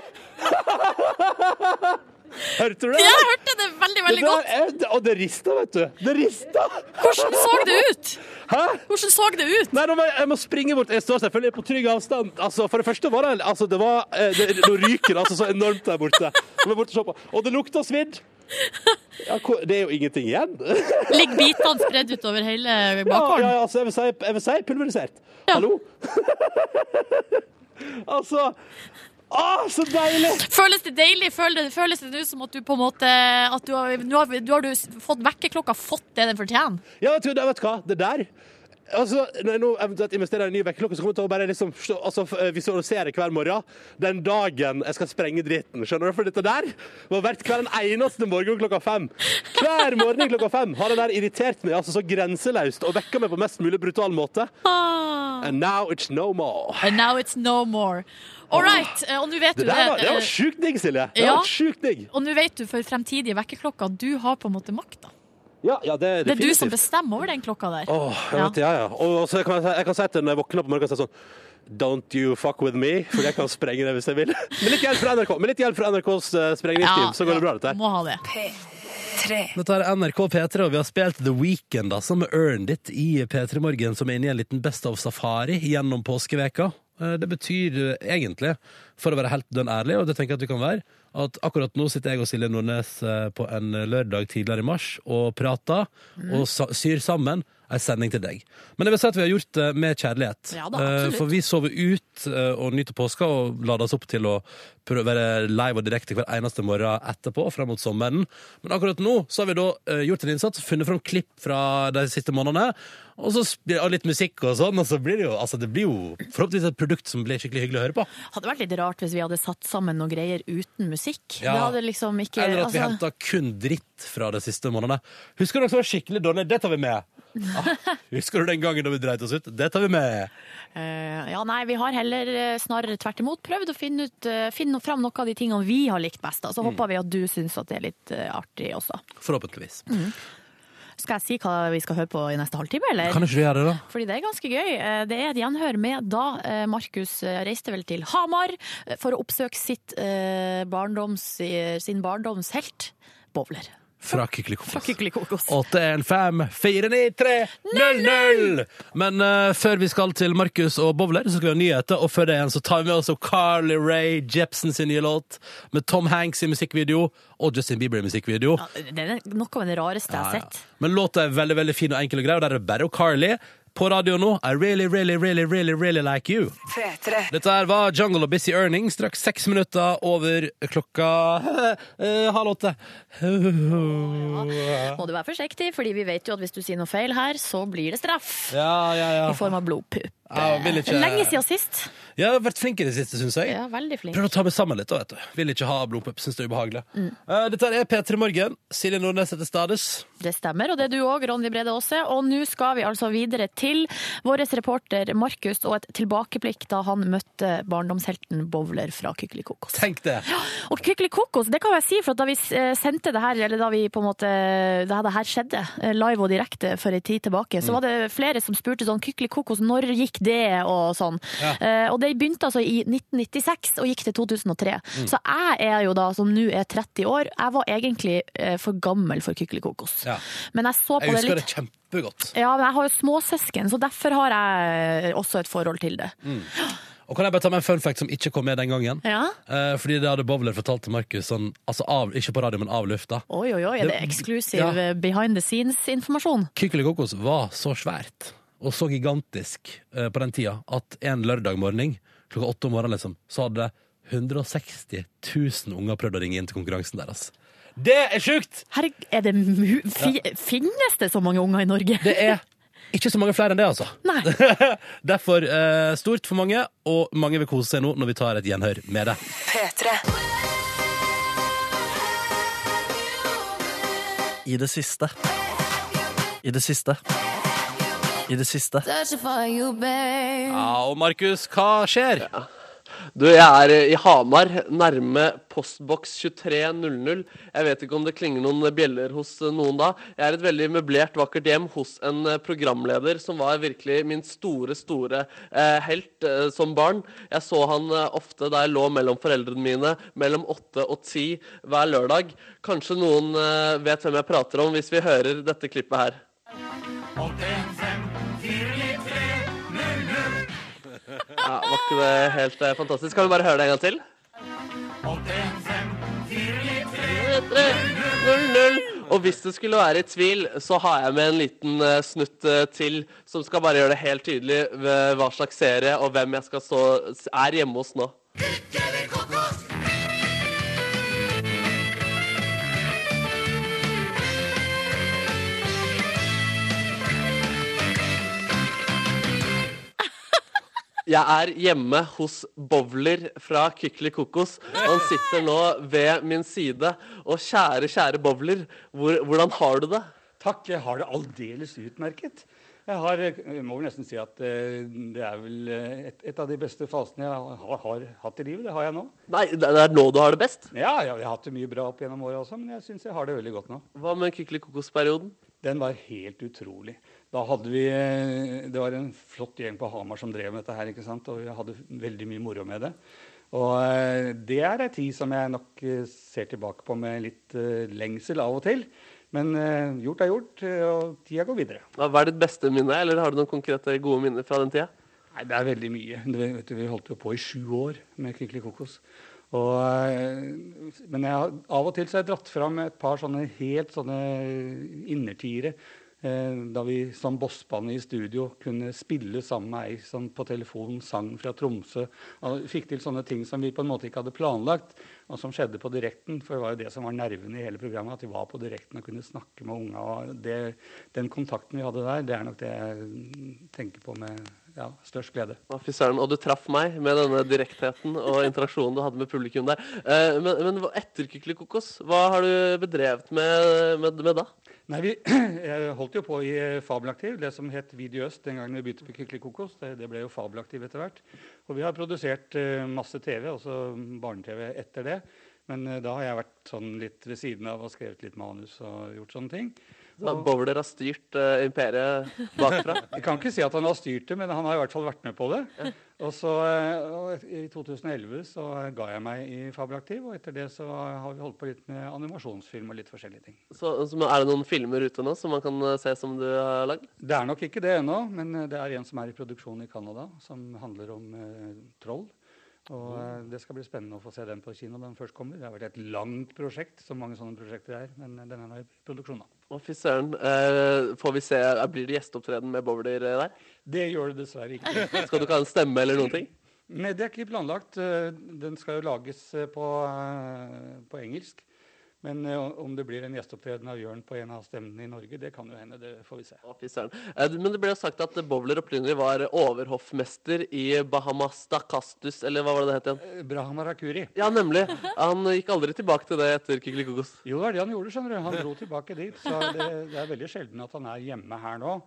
Hørte du det? Jeg hørte det veldig, veldig Det godt. er- Og det rista, vet du. Det rista. Hvordan så det ut? Hæ? Hvordan så det ut? Nei, må jeg, må springe bort. Jeg står selvfølgelig på trygg avstand. Altså, for det første var det altså, det var, eh, det, Nå ryker det altså så enormt der borte. borte og, det lukter svidd. Ja, det er jo ingenting igjen. Ligger bitene spredd utover hele Ja, ja, ja, altså, jeg, vil si, jeg vil si pulverisert. Ja. Hallo? altså Å, så deilig! Føles det deilig? Føles, det nå som at du på en måte at du har, nå har, du har du fått vekkerklokka fått det den fortjener? Ja, vet du, vet du hva? Det der Altså, Når jeg nå eventuelt investerer i en ny vekkerklokke, så kommer jeg til å bare liksom altså, visualisere hver morgen den dagen jeg skal sprenge dritten. Skjønner du? For dette der var verdt hver en eneste morgen klokka fem. Hver morgen klokka fem har det der irritert meg altså så grenseløst og vekka meg på mest mulig brutal måte. Ah. And now it's no more. And now it's no more. All right, eh, og nå vet du Det der var, det eh, var sjukt digg, Silje. Det Ja. var sjukt digg. Og nå vet du for fremtidige vekkerklokker at du har på en måte makta. Ja, ja, det Det er du som bestemmer over den klokka der. Åh, jeg Ja. vet, ja, ja. Og så kan jeg, jeg kan si til når jeg våkner på morgenen si sånn Don't you fuck with me, for jeg kan sprenge det hvis jeg vil. Med litt hjelp fra NRK, med litt hjelp fra NRKs uh, sprengningsteam, så går det bra, dette her. Må ha det. Dette er NRK P3, og vi har spilt The Weekend, altså, med Earned It i P3 Morgen, som er inne i en liten Best of Safari gjennom påskeveka. Eh, Det betyr egentlig, for å være helt dønn ærlig, og det tenker jeg at du kan være, at akkurat nå sitter jeg og Silje Nordnes eh, på en lørdag tidligere i mars og prater og syr sammen ei sending til deg. Men jeg vil si at vi har gjort det med kjærlighet. Ja da, Eh, absolutt. For vi sover ut eh, og nyter påska og lader oss opp til å prøve være live og direkte hver eneste morgen etterpå, frem mot sommeren. Men akkurat nå så har vi da eh, gjort en innsats, funnet fram klipp fra de siste månedene, og så og litt musikk og sånn, og så blir det jo, altså det blir jo forhåpentligvis et produkt som blir skikkelig hyggelig å høre på. Hadde vært litt rart hvis vi hadde satt sammen noen greier uten musikk. Ja. Det hadde liksom ikke Eller at vi henta kun dritt fra de siste månedene. Husker dere som var skikkelig dårlig? Det tar vi med. Ah, husker du den gangen da vi dreit oss ut? Det tar vi med. Eh, ja, nei, vi har heller eh, snarere tvert imot prøvd å finne, ut, eh, finne fram noe av de tingene vi har likt best. da. Mm. Så håper vi at du syns at det er litt eh, artig også. Forhåpentligvis. Skal jeg si hva vi skal høre på i neste halvtime, eller? Kan ikke gjøre det, da? Fordi det er ganske gøy. Det er et gjenhør med da Markus reiste vel til Hamar for å oppsøke sitt, eh, barndoms, sin barndomshelt, Bowler. Fra. Fra Kykelikokos. 815-493-00! Men uh, før vi skal til Markus og Bowler, så skal vi ha nyheter. Og før det igjen så tar vi med oss Carly Rae Jepsen sin nye låt med Tom Hanks i musikkvideo og Justin Bieber i musikkvideo. Ja, Det er noe av det rareste jeg har Ja, ja. sett. Men låta er veldig veldig fin og enkel og grei, og der er det bare Carly. På radio nå, I really, really, really, really, really like you. Dette her var Jungle og Busy Earning, straks seks minutter over klokka eh, halv åtte. Må du være forsiktig, fordi vi vet jo at hvis du sier noe feil her, så blir det straff. Ja, ja, ja. I form av blodpupp. Lenge siden sist. Jeg har vært flink i det siste, syns jeg. Ja, veldig flink. Prøv å ta meg sammen litt, da, vet du. Vil ikke ha blodpupp, syns det er ubehagelig. Mm. Uh, dette er P3 Morgen. Silje Nordnes heter Stades. Det stemmer, og det er du òg, Ronny Brede Aase. Og nå skal vi altså videre til vår reporter Markus og et tilbakeblikk da han møtte barndomshelten Bowler fra Kykelikokos. Tenk det. Og Kykelikokos, det kan jeg si, for da vi eh, sendte det her, eller da vi på en måte Da det her skjedde, eh, live og direkte for en tid tilbake, Mm. så var det flere som spurte sånn Kykelikokos, når gikk det, og sånn. Ja. Uh, og det begynte altså i 1996 og gikk til 2003. Mm. Så jeg er jo da, som nå er 30 år, jeg var egentlig eh, for gammel for Kykelikokos. Ja. Men jeg så på Jeg det husker litt det kjempegodt. ja, men jeg har jo småsøsken, så derfor har jeg også et forhold til det. Og kan jeg bare ta med en fun fact som ikke kom med den gangen? Ja. Eh, fordi det hadde Bowler fortalt til Markus, sånn, altså av, ikke på radio, men av lufta. Oi, oi, oi, er det Det- eksklusiv ja. eh, behind the scenes-informasjon? Kykelikokos var så svært og så gigantisk eh, på den tida at en lørdag morgen klokka åtte om morgenen liksom, så hadde 160 000 unger prøvd å ringe inn til konkurransen deres. Det er sjukt! Herregud, er det mu fi Finnes det så mange unger i Norge? Det er ikke så mange flere enn det, altså. Nei. Derfor eh, stort for mange, og mange vil kose seg nå når vi tar et gjenhør med det. P3. I det siste. I det siste. I det siste. Ja, og Markus, hva skjer? Du, jeg er eh, i Hamar, nærme postboks 2300. Jeg vet ikke om det klinger noen bjeller hos eh, noen da. Jeg er et veldig møblert, vakkert hjem hos en eh, programleder som var virkelig min store, store eh, helt eh, som barn. Jeg så han eh, ofte da jeg lå mellom foreldrene mine, mellom åtte og ti hver lørdag. Kanskje noen eh, vet hvem jeg prater om hvis vi hører dette klippet her. Ja, Var ikke det helt eh, fantastisk? Kan vi bare høre det en gang til? 00. Og hvis du skulle være i tvil, så har jeg med en liten eh, snutt eh, til som skal bare gjøre det helt tydelig ved hva slags serie og hvem jeg skal stå er hjemme hos nå. Jeg er hjemme hos Bowler fra Kykeli Kokos. Han sitter nå ved min side. Og kjære, kjære Bowler, hvor, hvordan har du det? Takk, jeg har det aldeles utmerket. Jeg, har, jeg må vel nesten si at eh, det er vel eh, et, et av de beste fasene jeg har, har hatt i livet. Det har jeg nå. Nei, det det er nå du har det best? Ja, jeg, jeg har hatt det mye bra opp gjennom året også, men jeg syns jeg har det veldig godt nå. Hva med Kykeli Kokos-perioden? Den var helt utrolig. Da hadde vi eh, Det var en flott gjeng på Hamar som drev med dette her, ikke sant? og vi hadde veldig mye moro med det. Og eh, det er ei tid som jeg nok eh, ser tilbake på med litt lengsel av og til. Men gjort er gjort, og tida går videre. Hva er ditt beste minne, eller har du noen konkrete gode minner fra den tida? Nei, Det er veldig mye. Du vet, vi holdt jo på i sju år med Kykeli Kokos. Og, men jeg, av og til så har jeg dratt fram et par sånne helt sånne innertiere. Eh, da vi som bossband i studio kunne spille sammen med ei som på telefon sang fra Tromsø. Og fikk til sånne ting som vi på en måte ikke hadde planlagt, og som skjedde på direkten. For det var jo det som var nerven i hele programmet, at vi var på direkten og kunne snakke med unga. Og det, den kontakten vi hadde der, det er nok det jeg tenker på med ja, størst glede. Søren. Og du traff meg med denne direktheten og interaksjonen du hadde med publikum der. Eh, men, men etter Kykelikokos, hva har du bedrevet med, med, med da? Nei, vi jeg holdt jo på i eh, Fabelaktiv, det som het Video Øst den gangen vi begynte med Kykeli Kokos. Det, det ble jo Fabelaktiv etter hvert. Og vi har produsert eh, masse TV, også barne-TV etter det. Men eh, da har jeg vært sånn litt ved siden av og skrevet litt manus og gjort sånne ting. Så Bowler har styrt uh, imperiet bakfra? Jeg kan ikke si at han har styrt det, men han har i hvert fall vært med på det. Og så uh, I 2011 så ga jeg meg i Fabelaktiv, og etter det så har vi holdt på litt med animasjonsfilm og litt forskjellige ting. Så, så er det noen filmer ute nå som man kan eh, se som du har lagd? Det er nok ikke det ennå, men det er en som er i produksjon i Canada, som handler om uh, troll. Og eh, Det skal bli spennende å få se den på kino når den først kommer. Det har vært et langt prosjekt, som mange sånne prosjekter er, men den er nå i produksjon. da. Å, fy søren. Eh, får vi se, Blir det gjesteopptreden med Bowler eh, der? Det gjør det dessverre ikke. Skal du ikke ha en stemme eller noen ting? Nei, det er ikke planlagt. Eh, Den skal jo lages på, på engelsk. Men eh, om det blir en gjesteopptreden av Jørn på en av stemmene i Norge, det kan jo hende. Det får vi se. Eh, Men det ble jo sagt at Bowler opprinnelig var overhoffmester i Bahamasta Castus, eller hva var det det het igjen? Brahamarakuri. Brahma Rakuri. Ja, nemlig. Han gikk aldri tilbake til det etter Kykelikokos? Jo, det var det han gjorde, skjønner du. Han dro tilbake dit. Så det, det er veldig sjelden at han er hjemme her nå.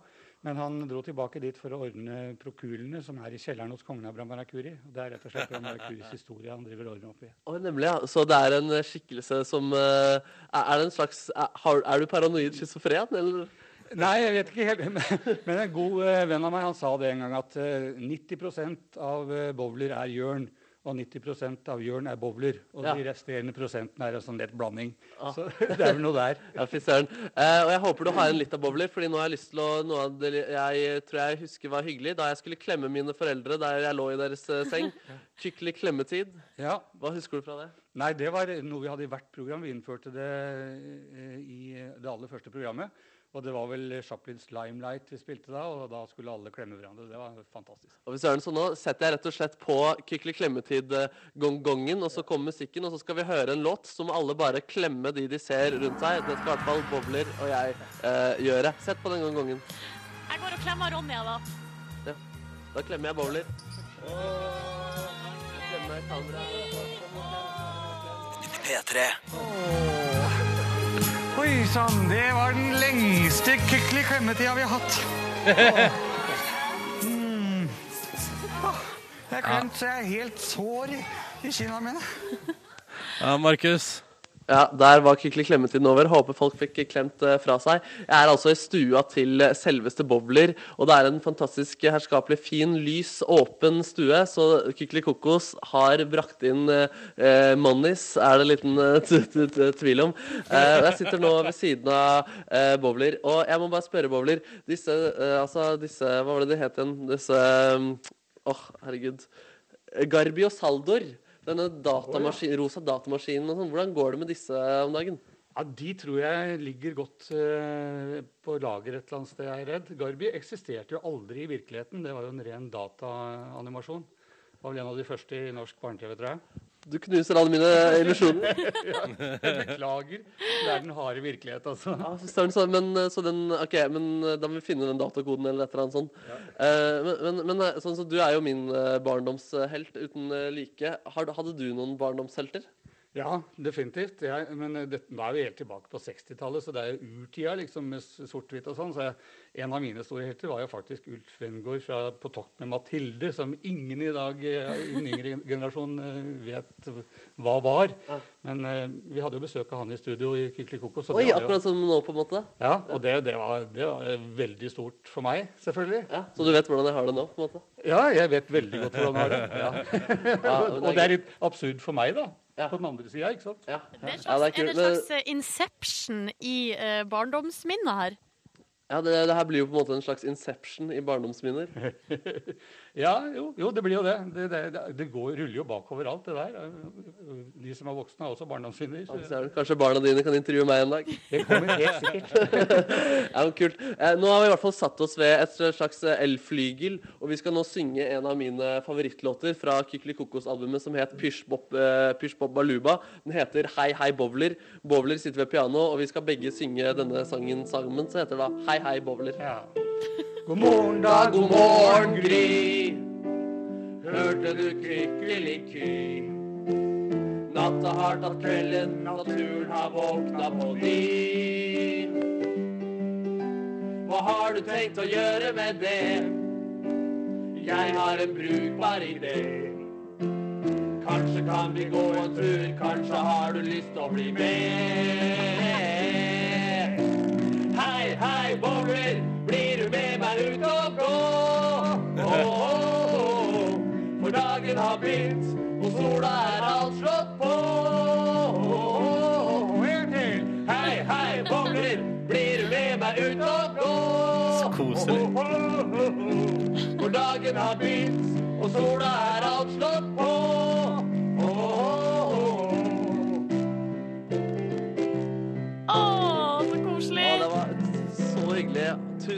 Men han dro tilbake dit for å ordne prokulene som er i kjelleren hos kongen av Brahmarakuri. Det er rett og slett Brahmarakuris historie han driver ordner opp i. Oh, nemlig, ja. Så det er en eh, skikkelse som eh, Er er det en slags Er, er du paranoid schizofren, eller? Nei, jeg vet ikke helt. Men, en god eh, venn av meg han sa det en gang, at eh, 90% av eh, bowler er Jørn. Og 90% av Jørn er bowler. Og Ja. de resterende prosentene er en sånn lett blanding. Ah. Så det er vel noe der. Ja, fy søren. Eh, og jeg håper du har en litt av Bowler, fordi nå har jeg lyst til å Noe av det jeg tror jeg husker var hyggelig, da jeg skulle klemme mine foreldre der jeg lå i deres eh, seng. Skikkelig klemmetid. Ja. Hva husker du fra det? Nei, det var noe vi hadde i hvert program. Vi innførte det eh, i det aller første programmet. Og det var vel Chaplins 'Limelight' vi spilte da, og da skulle alle klemme hverandre. Det var fantastisk. Og hvis søren, så nå setter jeg rett og slett på Kykeli Klemmetid-gongongen, og så kommer musikken, og så skal vi høre en låt som alle bare klemmer de de ser rundt seg. Det skal i hvert fall Bobler og jeg eh, gjøre. Sett på den gongongen. Jeg går og klemmer Ronja, da. Ja. Da klemmer jeg Bobler. Åh, klemmer kameraet. P3. Oi sann, det var den lengste kykli klemmetida vi har hatt. Mm. Jeg er klemt så jeg er helt sår i, i kinna mine. Ja, Markus. Ja, Der var Kykli klemmetiden over. Håper folk fikk klemt eh, fra seg. Jeg er altså i stua til eh, selveste Bobler, og det er en fantastisk herskapelig fin, lys, åpen stue. Så Kykli Kokos har brakt inn eh, Monnis, er det en liten eh, tvil om. Eh, jeg sitter nå ved siden av eh, Bobler, og jeg må bare spørre Bobler Disse, altså disse Hva var det de het igjen? Disse Åh, Åh, herregud. Garbi og Saldor. Denne datamaskin, rosa datamaskinen og sånn. Hvordan går det med disse om dagen? Ja, De tror jeg ligger godt eh, på lager et eller annet sted, jeg er redd. Garbi eksisterte jo aldri i virkeligheten. Det var jo en ren dataanimasjon. Var vel en av de første i norsk barne-TV, tror jeg. Du knuser alle mine illusjoner. ja, jeg beklager. Det er den harde virkelighet, altså. Ja, så, men, så den, ok, men eh, da må vi finne den datakoden eller et eller annet sånt. Ja. men, men, men eh, sånn, så du er jo min barndomshelt uten like. Hadde du noen barndomshelter? Ja, definitivt. Jeg, men eh, det, da er vi helt tilbake på 60-tallet, så det er jo urtida liksom, med sort-hvitt og sånn. Så jeg, en av mine store helter var jo faktisk Ulf Wengård fra På tokt med Mathilde, som ingen i dag eh, i den yngre generasjon eh, vet hva var. Men eh, vi hadde jo besøk av han i studio i Kykelikoko. Oi, akkurat som nå, på en måte. Ja, og det, det, var, det var veldig stort for meg, selvfølgelig. Ja, så du vet hvordan jeg har det nå? på en måte? Ja, jeg vet veldig godt hvordan jeg har det. Ja. Ja, det er og det er litt absurd for meg, da. På den andre sida, ikke sant? Det er, Ja, slags, det er er det en slags eh, inception i uh, barndomsminnet her? Ja, det, det her blir jo på en måte en slags inception i barndomsminner. Ja, jo, jo, det blir jo det. Det, det, det, går, ruller jo bakover alt, det der. De som er voksne, har også barndomsminner. Så Kanskje barna dine kan intervjue meg en dag? Det kommer helt sikkert. ja, kult. Eh, nå har vi i hvert fall satt oss ved et slags eh, elflygel, og vi skal nå synge en av mine favorittlåter fra Kykeli Kokos-albumet som het Pysj Bob, eh, Bob Baluba. Den heter Hei Hei Bowler. Bowler sitter ved piano, og vi skal begge synge denne sangen sammen. Så heter det da Hei Hei Bowler. God morgen, da, god morgen, Gry. Hørte du kykkeliky? Natta har tatt kvelden, naturen har våkna på ny. Hva har du tenkt å gjøre med det? Jeg har en brukbar idé. Kanskje kan vi gå en tur, kanskje har du lyst til å bli med. Hei, hei, bowler, ut og gå? Oh, oh, oh, for dagen har begynt, og sola er alt slått på. En til. Hei, hei, bowler, blir du med meg ut og gå? Så koselig. For dagen har begynt, og sola er alt slått på.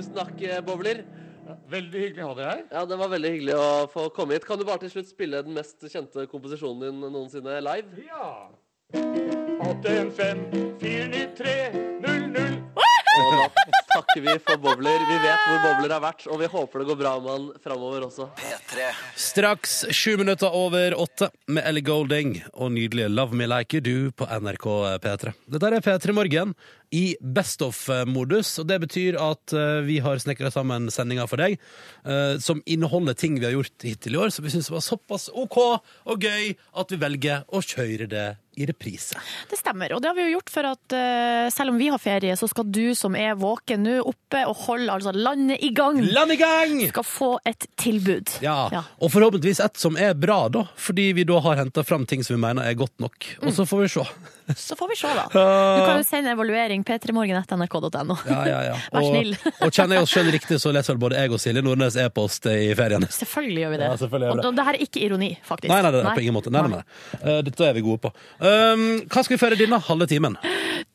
Tusen takk, eh, Bowler. Veldig hyggelig å ha deg her. Ja, Det var veldig hyggelig å få komme hit. Kan du bare til slutt spille den mest kjente komposisjonen din noensinne live? Ja. 815-493-00. Og da takker vi for Bobler. Vi vet hvor Bobler har vært, og vi håper det går bra med han framover også. P3. Straks sju minutter over åtte med Ellie Golding og nydelige Love Me Like You Do på NRK P3. Dette er P3 Morgen i Best of-modus, og det betyr at uh, vi har snekra sammen sendinga for deg uh, som inneholder ting vi har gjort hittil i år, som vi syns var såpass OK og gøy at vi velger å kjøre det i reprise. Det stemmer, og det har vi jo gjort for at uh, selv om vi har ferie, så skal du som er våken nå oppe og holde altså landet i gang, Land i gang! skal få et tilbud. Ja, Ja. og forhåpentligvis et som er bra, da, fordi vi da har henta fram ting som vi mener er godt nok. Og så får vi se. Så får vi se, da. Du kan jo sende evaluering p3morgen.nrk.no. Ja, ja, ja. Vær snill. og kjenner jeg oss selv riktig, så leser vel både jeg og Silje Nordnes e-post i ferien. Selvfølgelig gjør vi det. Ja, selvfølgelig gjør det. Og det her er ikke ironi, faktisk. Nei, nei, nei, på ingen måte. Nei, nei, nei. Eh, dette er vi gode på. Um, hva skal vi føre denne halve timen?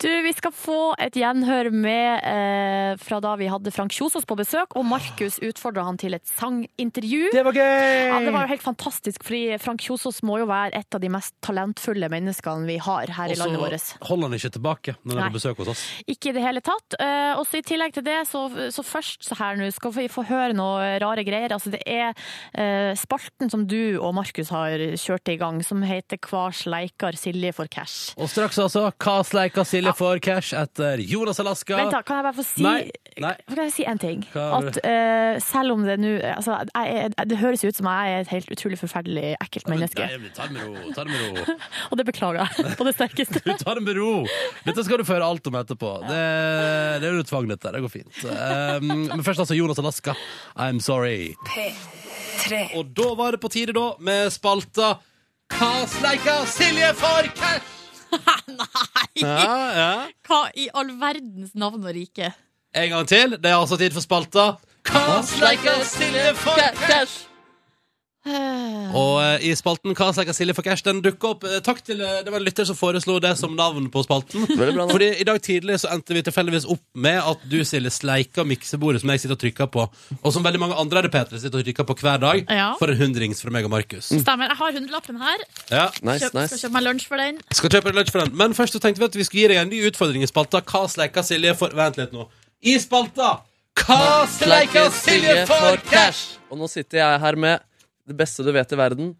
Du, Vi skal få et gjenhør med eh, fra da vi hadde Frank Kjosås på besøk, og Markus utfordra han til et sangintervju. Det var gøy! Ja, Det var jo helt fantastisk, fordi Frank Kjosås må jo være et av de mest talentfulle menneskene vi har her i Og så landet vårt. holder han ikke tilbake når han er på besøk hos oss. Ikke i det hele tatt. Eh, og så I tillegg til det, så, så først så her nå skal vi få høre noe rare greier. Altså Det er eh, spalten som du og Markus har kjørt i gang, som heter Hva sleikar Silje for cash. Og straks altså, hva sleikar Silje for cash etter Jonas Alaska? Vent da, kan jeg bare få si Nei, nei. Kan jeg si en ting? Hva har du? At eh, selv om det nå altså, jeg, Det høres ut som jeg er et helt utrolig forferdelig ekkelt menneske. Nei, men ta det med ro. Ta det med ro. Og det beklager jeg på det sterkeste. Du tar det med ro. Dette skal du få høre alt om etterpå. Det, det er jo tvang, dette. Det går fint. Um, men først altså Jonas Alaska. I'm sorry. Og da var det på tide, da, med spalta Hva sleika Silje for cash? Ja, ja. Hva i all verdens navn og rike? En gang til. Det er altså tid for spalta Hva like a for cash? Og eh, i spalten Hva sleika Silje for cash, den dukker opp. Eh, takk til eh, det var en lytter som foreslo det som navn på spalten. Bra, da. Fordi i dag tidlig så endte vi tilfeldigvis opp med at du, Silje, sleika miksebordet som jeg sitter og trykker på, og som veldig mange andre RPT sitter og trykker på hver dag, Ja. for en hundrings fra meg og Markus. Stemmer. Jeg har hundrelappen her. Ja. Nice, Kjøp, nice. Skal kjøpe meg lunsj for den. Skal kjøpe lunsj for den. Men først så tenkte vi at vi skulle gi deg en ny utfordring i spalta. Hva sleika Silje for Vent litt nå. I spalta Hva sleika Silje for cash? Og nå sitter jeg her med det beste du vet i verden.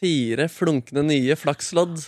Fire flunkende nye flakslodd.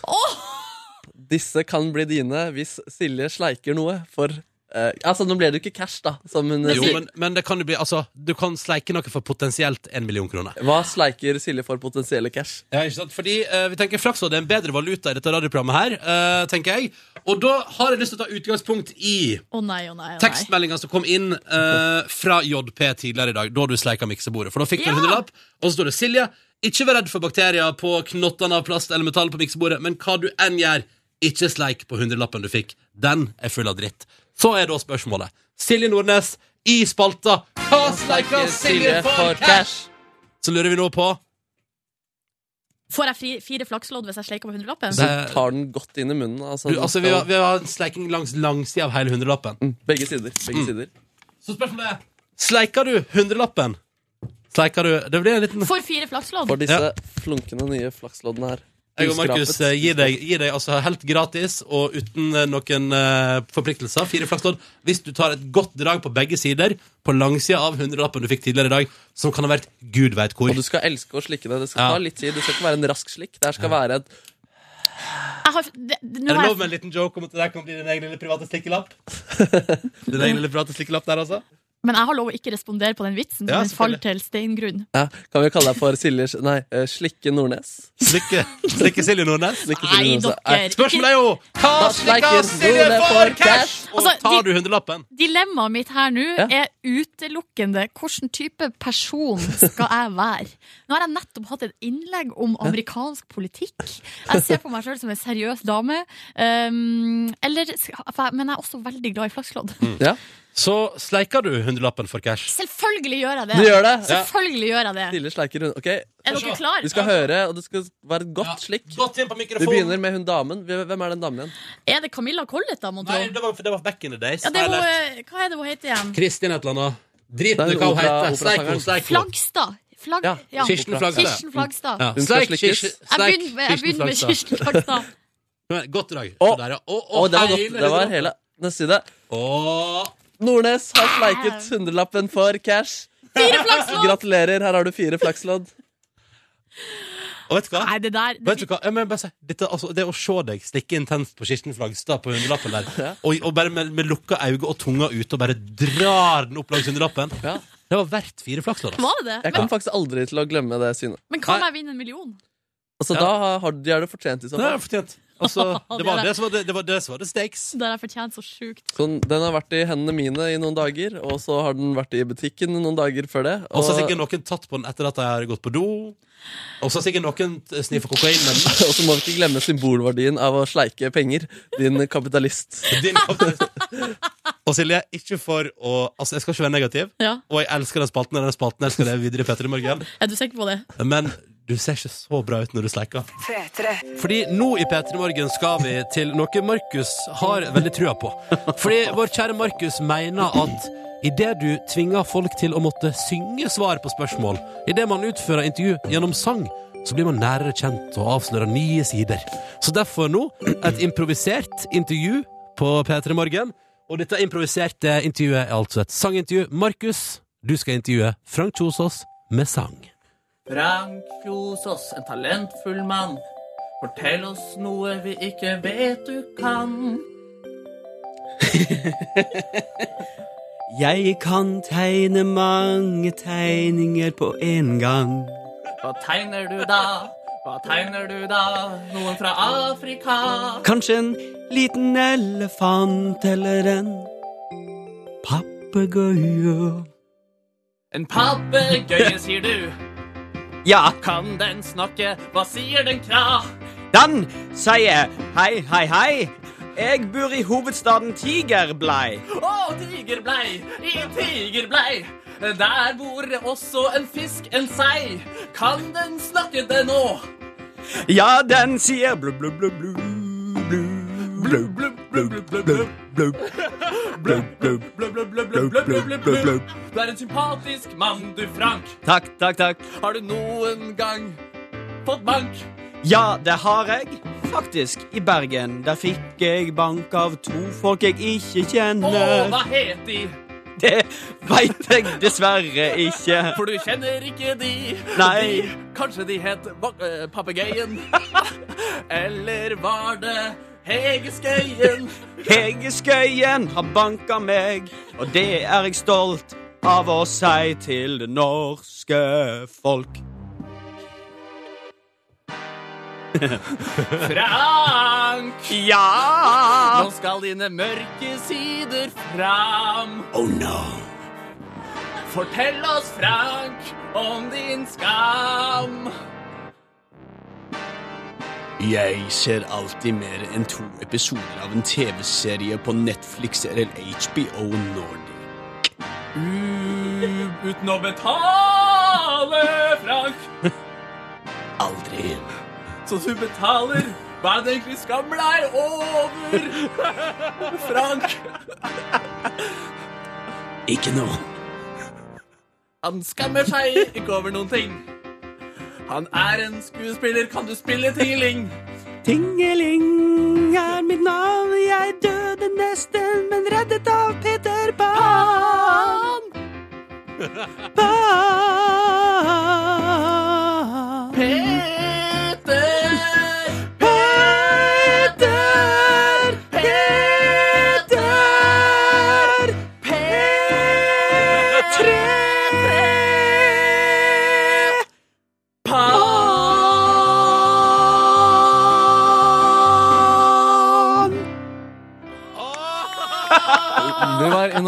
Disse kan bli dine hvis Silje sleiker noe for eh, Altså, nå ble det jo ikke cash, da. Som hun Jo, men, men det kan jo bli Altså, du kan sleike noe for potensielt en million kroner. Hva sleiker Silje for potensielle cash? Ja, ikke sant? Fordi uh, vi tenker Flakslodd er en bedre valuta i dette radioprogrammet her, uh, tenker jeg. Og da har jeg lyst til å ta utgangspunkt i oh, nei, oh, nei, oh tekstmeldinga som kom inn eh, fra JP tidligere i dag, da du sleika miksebordet. For da fikk du en hundrelapp, og så står det Silje, ikke vær redd for bakterier på knottene av plast eller metall på miksebordet, men hva du enn gjør, ikke sleik på hundrelappen du fikk. Den er full av dritt. Så er da spørsmålet. Silje Nordnes i spalta Hva sleiker Silje for cash? Så lurer vi nå på Får jeg fri, fire flakslodd hvis jeg sleiker på hundrelappen? Så tar den godt inn i munnen. Altså, du, altså, vi, har, vi har sleiking langs langsida av hele hundrelappen. Mm, Begge sider. Begge Mm. sider. Så spørsmålet er Sleiker du hundrelappen? Sleiker du Det blir en liten For fire flakslodd? For disse Ja. flunkende nye flaksloddene her. Jeg og Markus eh, gir deg, gir deg altså helt gratis og uten eh, noen eh, forpliktelser fire flakslodd hvis du tar et godt drag på begge sider på langsida av hundrelappen du fikk tidligere i dag, som kan ha vært gud veit hvor. Og du skal elske å slikke det. Det skal Ja. ta litt tid. Det skal ikke være en rask slikk. Det her skal være et Jeg har, det, det, Er det lov med en liten joke om at det der kan bli din egen lille private slikkelapp? din egen lille private slikkelapp der, altså? Men jeg har lov å ikke respondere på den vitsen. Ja, Ja, den faller til steingrunn. ja, Kan vi kalle deg for Silje Nei, eh, Slikke Nordnes? Slikke, slikke Silje Nordnes? Slikke Nei, Silje Nordnes. dere. Spørsmålet er jo Hva slikker Silje for cash? Og Altså, tar du hundrelappen? Dilemmaet mitt her nå Ja. er utelukkende hvilken type person skal jeg være. Nå har jeg nettopp hatt et innlegg om amerikansk politikk. Jeg ser på meg sjøl som en seriøs dame. Um, eller, men jeg er også veldig glad i flakslodd. Ja. Så sleiker du hundrelappen for cash? Selvfølgelig gjør jeg det. Du gjør det? Selvfølgelig gjør jeg det. Stille sleiker hun. Ok, Er dere klare? vi skal høre, og det skal være et godt slikk. Godt inn på Vi begynner med hun damen. Hvem er den damen igjen? Er det Camilla Collett, da, mon tro? Nei, det var, det var back in the days. Ja, det er hun, eh, hva er det hun heter igjen? Kristin et eller annet. Drit i hva hun heter. Sleik henne. Flagstad. Flagg, Ja, ja. Kirsten Flagstad. Kirsten Flagstad. Ja. Hun skal Sleik slikkes. Kirsten- Jeg begynner, jeg begynner med Kirsten Flagstad. Godt var hele godt. Det var hele Neste side. Nordnes har sleiket hundrelappen for cash. Fire flakslodd! Gratulerer, her har du fire flakslodd. Og vet du hva? Nei, det der det, Vet du hva? Jeg må bare si, dette, altså, det å se deg stikke intenst på Kirsten Flagstad på hundrelappen der, og, og bare med, med lukka øyne og tunga ute og bare drar den opp langs hundrelappen, Ja. det var verdt fire flakslodd. altså. Var det det? Jeg kommer faktisk aldri til å glemme det synet. Men kan jeg vinne en million? Altså, Ja. Da har de har det fortjent i så Det er fortjent. Altså, det var det som var det, det, var det, som var det stakes. Det har jeg fortjent så sjukt. Så den har vært i hendene mine i noen dager, og så har den vært i butikken noen dager før det. Og så har sikkert noen tatt på den etter at de har gått på do. Og så har sikkert noen sniffa kokain Men... og så må vi ikke glemme symbolverdien av å sleike penger, din kapitalist. Din kapitalist. Og Silje, ikke for å Altså, jeg skal ikke være negativ, Ja. og jeg elsker den spalten. og Den spalten jeg skal leve videre i Petter i morgen. Er du sikker på det? Men du ser ikke så bra ut når du sleiker. P3. Fordi nå i P3 Morgen skal vi til noe Markus har veldig trua på. Fordi vår kjære Markus mener at idet du tvinger folk til å måtte synge svar på spørsmål, idet man utfører intervju gjennom sang, så blir man nærere kjent og avslører nye sider. Så derfor nå et improvisert intervju på P3 Morgen. Og dette improviserte intervjuet er altså et sangintervju. Markus, du skal intervjue Frank Kjosås med sang. Frank Kjosås, en talentfull mann. Fortell oss noe vi ikke vet du kan. Jeg kan tegne mange tegninger på en gang. Hva tegner du da? Hva tegner du da? Noen fra Afrika? Kanskje en liten elefant eller en papegøye. En papegøye, sier du. Ja, Kan den snakke? Hva sier den kra? den sier hei, hei, hei. Jeg bor i hovedstaden Tigerblei. Å, tigerblei, i tigerblei. Der bor også en fisk, en sei. Kan den snakke det nå? Ja, den sier blu, blu, blu, blu, blu. Blu, blu, blu, blu, blu, blu, blu. Blu, blu, Blub, blub, blub, blub, blub, blub, blub, blub. Du er en sympatisk mann, du, Frank. Takk, takk, takk. Har du noen gang fått bank? Ja, det har jeg. Faktisk, i Bergen. Der fikk jeg bank av to folk jeg ikke Å, kjenner. hva het de? Det veit jeg dessverre ikke. For du kjenner ikke de. Nei. De, kanskje de het eh, Papegøyen? Eller var det Hege Skøyen? Hege Skøyen har banka meg, og det er jeg stolt av å si til det norske folk. Frank! Ja! Nå skal dine mørke sider fram. Oh no. Fortell oss, Frank, om din skam. Jeg ser alltid mer enn to episoder av en TV-serie på Netflix eller HBO Nordic. U uten å betale, Frank. Aldri. Så du betaler. Hva er det egentlig skammer deg over? Frank. Ikke noe. Han skammer seg ikke over noen ting. Han er en skuespiller. Kan du spille tingeling? Tingeling er mitt navn, jeg døde nesten, men reddet av Peter Pan. Pan.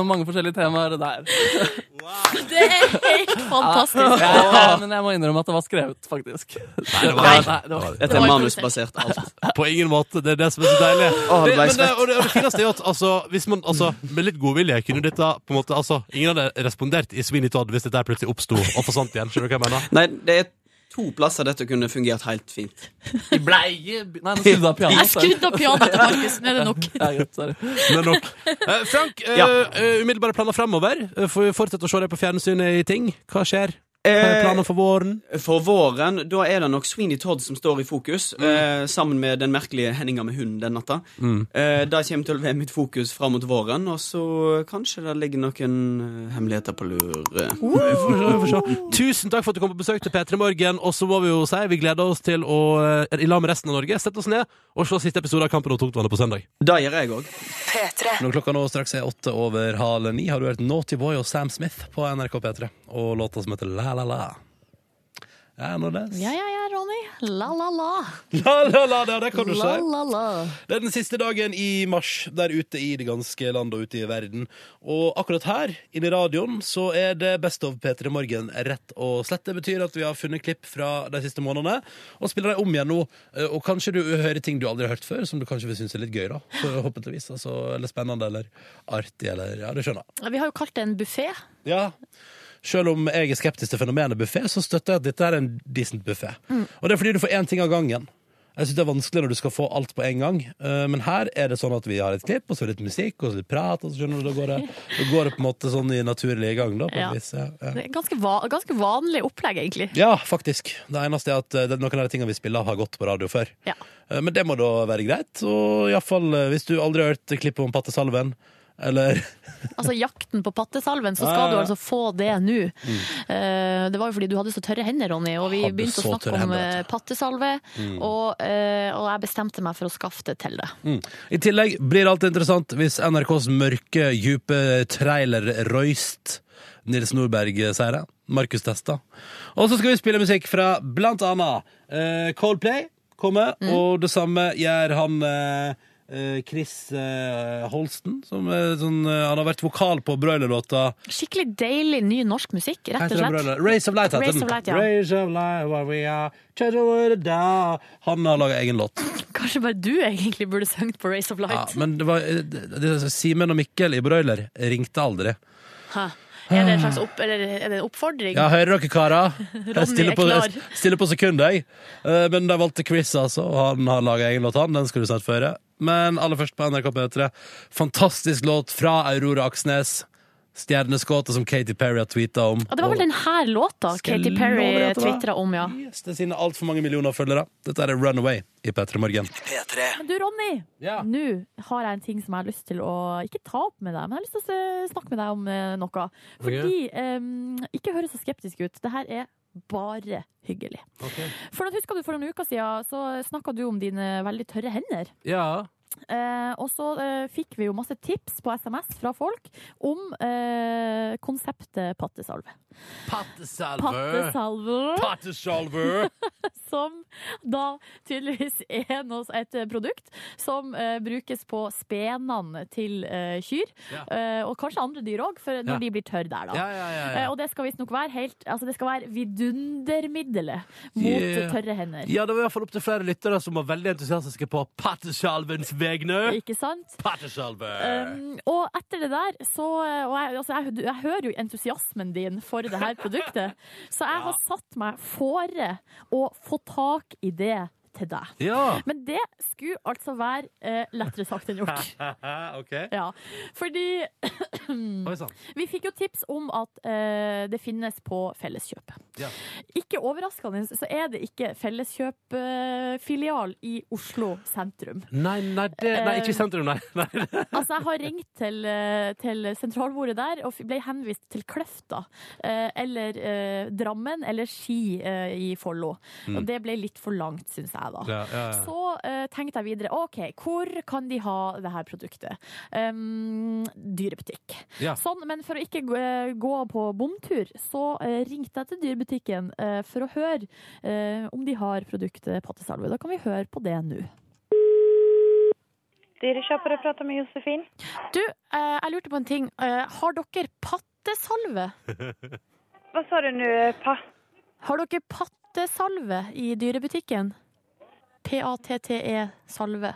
Innom mange forskjellige temaer der. Det er helt fantastisk. Ja, men jeg må innrømme at det var skrevet, faktisk. Nei, det var- Nei, det var- Dette er manusbasert alt. På ingen måte. Det er det som er så deilig. Oh, det det, det, og det, og det fineste er jo at altså, hvis man, altså, med litt godvilje kunne dette på en måte altså, Ingen hadde respondert i Sweeney Todd hvis dette plutselig oppsto og forsvant igjen. Skjønner du hva jeg mener? Nei, det er to plasser dette kunne fungert helt fint. I bleie Nei, nå skrudde av pianoet. Jeg skrudde av pianoet til Markus. Nå er det nok. Ja, greit, sorry. Det er nok. Eh, Frank, eh, Ja. eh, umiddelbare planer fremover. Eh, Får vi fortsette å se deg på fjernsynet i ting? Hva skjer? Hva er planer planen for våren? For våren, da er det nok Sweeney Todd som står i fokus, eh, sammen med den merkelige Henninga med hunden den natta. Mm. Eh, det kommer til å være mitt fokus fram mot våren, og så kanskje det ligger noen eh, hemmeligheter på lur. eh. Se. Tusen takk for at du kom på besøk til P3 Morgen. Og så må vi jo si vi gleder oss til å, eh, i lag med resten av Norge, sette oss ned og se siste episode av Kampen om tungtvannet på søndag. Det gjør jeg òg. P3. Når klokka nå straks er åtte over halv ni, har du hørt Naughty Boy og Sam Smith på NRK P3 og låta som heter La La La. Ja. Ja, ja, ja, Ronny. La, la, la. La La La, det, kan du si. la, la. Det er den siste dagen i mars der ute i det ganske land og ute i verden. Og akkurat her, inne i radioen, så er det Best of P3 Morgen rett og slett. Det betyr at vi har funnet klipp fra de siste månedene og spiller dem om igjen nå. Eh, Og kanskje du hører ting du aldri har hørt før, som du kanskje vil synes er litt gøy, da. Forhåpentligvis. Altså, eller spennende, eller artig, eller Ja, du skjønner. Vi har jo kalt det en buffé. Ja. Selv om jeg er skeptisk til fenomenet buffé, så støtter jeg at dette er en decent buffé. Og det er fordi du får én ting av gangen. Jeg synes Det er vanskelig når du skal få alt på en gang, Eh, men her er det sånn at vi har et klipp, og så litt musikk, og så litt prat, og så skjønner du, da går det, da går det på en måte sånn i naturlig gang. Da, på Ja. vis. Ja, ja. Det er ganske, va ganske vanlig opplegg, egentlig. Ja, faktisk. Det eneste er at eh, noen av de tingene vi spiller, har gått på radio før. Ja. Eh, Men det må da være greit. Og iallfall hvis du aldri har hørt klippet om pattesalven, eller Altså Jakten på pattesalven, så skal du altså få det nå. Mm. Uh, det var jo fordi du hadde så tørre hender, Ronny, og vi Hadde begynte å snakke om hender, eh, pattesalve. Mm. Og, uh, og jeg bestemte meg for å skaffe det til det. Mm. I tillegg blir det alltid interessant hvis NRKs mørke, djupe trailer Røyst Nils Nordberg sier det. Markus Testa. Og så skal vi spille musikk fra blant annet uh, Coldplay kommer, og det samme gjør han Chris eh, Holsten, som er sånn, eh, han har vært vokal på Broiler-låta Skikkelig deilig ny norsk musikk, rett og slett. Race of Light heter Race den. of Light, ja. Race of Light, where we are. Han har laga egen låt. Kanskje bare du egentlig burde sunget på Race of Light. Ja, men det var, Simen og Mikkel i Broiler ringte aldri. Hæ? Er det en slags opp, er det en oppfordring? Ja, hører dere, karer? Jeg stiller er på, jeg stiller på sekundet, jeg. Eh, Men de valgte Chris, altså. Og han har laga egen låt, han. Den skal du snart føre. Men aller først på NRK P3. Fantastisk låt fra Aurora Aksnes. Stjerneskuddet som Katy Perry har tweeta om. Ja, det var vel denne låta Katy Perry tvitra om, ja. Yes, det er sine altfor mange millioner følgere. Dette er Runaway i P3 Morgen. Men du, Ronny. Nå har jeg en ting som jeg har lyst til å ikke ta opp med deg, men jeg har lyst til å snakke med deg om eh, noe. Fordi em, Ikke høre så skeptisk ut. Det her er bare hyggelig. For da Husker du for noen uker siden så snakka du om dine veldig tørre hender. Ja. Eh, og så eh, fikk vi jo masse tips på SMS fra folk om eh, konseptet pattesalve. Pattesalve. Pattesalve. som da tydeligvis er noe, et eh, produkt som uh, brukes på spenene til uh, kyr. Ja. Uh, og kanskje andre dyr òg, når Ja. de blir tørre der, da. Ja, ja, ja, ja. Og det skal visstnok være helt Altså det skal være vidundermiddelet mot Yeah. tørre hender. Ja, det var i hvert fall opptil flere lyttere som var veldig entusiastiske på pattesalvens vegne. Ikke sant? Pattesalve. Um, og etter det der, så og jeg, altså jeg, jeg hører jo entusiasmen din for det her produktet, så jeg har satt meg fore å få tak i det til deg. Ja. Men det skulle altså være eh, lettere sagt enn gjort. OK. Ja, fordi Oi sann. vi fikk jo tips om at eh, det finnes på Felleskjøpet. Ja. Ikke overraskende så er det ikke Felleskjøp-filial i Oslo sentrum. Nei, nei, det, nei, ikke i sentrum, nei. nei. Altså, jeg har ringt til, eh, til sentralbordet der og ble henvist til Kløfta. eh, Eller eh, Drammen eller Ski eh, i Follo. Mm. Og det ble litt for langt, syns jeg, da. Ja, ja, ja. Så uh, tenkte jeg videre OK, hvor kan de ha det her produktet? Um, dyrebutikk. Ja. Sånn, men for å ikke gå, gå på bomtur, så uh, ringte jeg til dyrebutikken uh, for å høre eh, om de har produktet pattesalve. Da kan vi høre på det nå. Dyrekjøpere prater med Josefin. Du, eh, jeg lurte på en ting. Eh, har dere pattesalve? Hva sa du nå? Pa? Har dere pattesalve i dyrebutikken? P-a-t-t-e salve.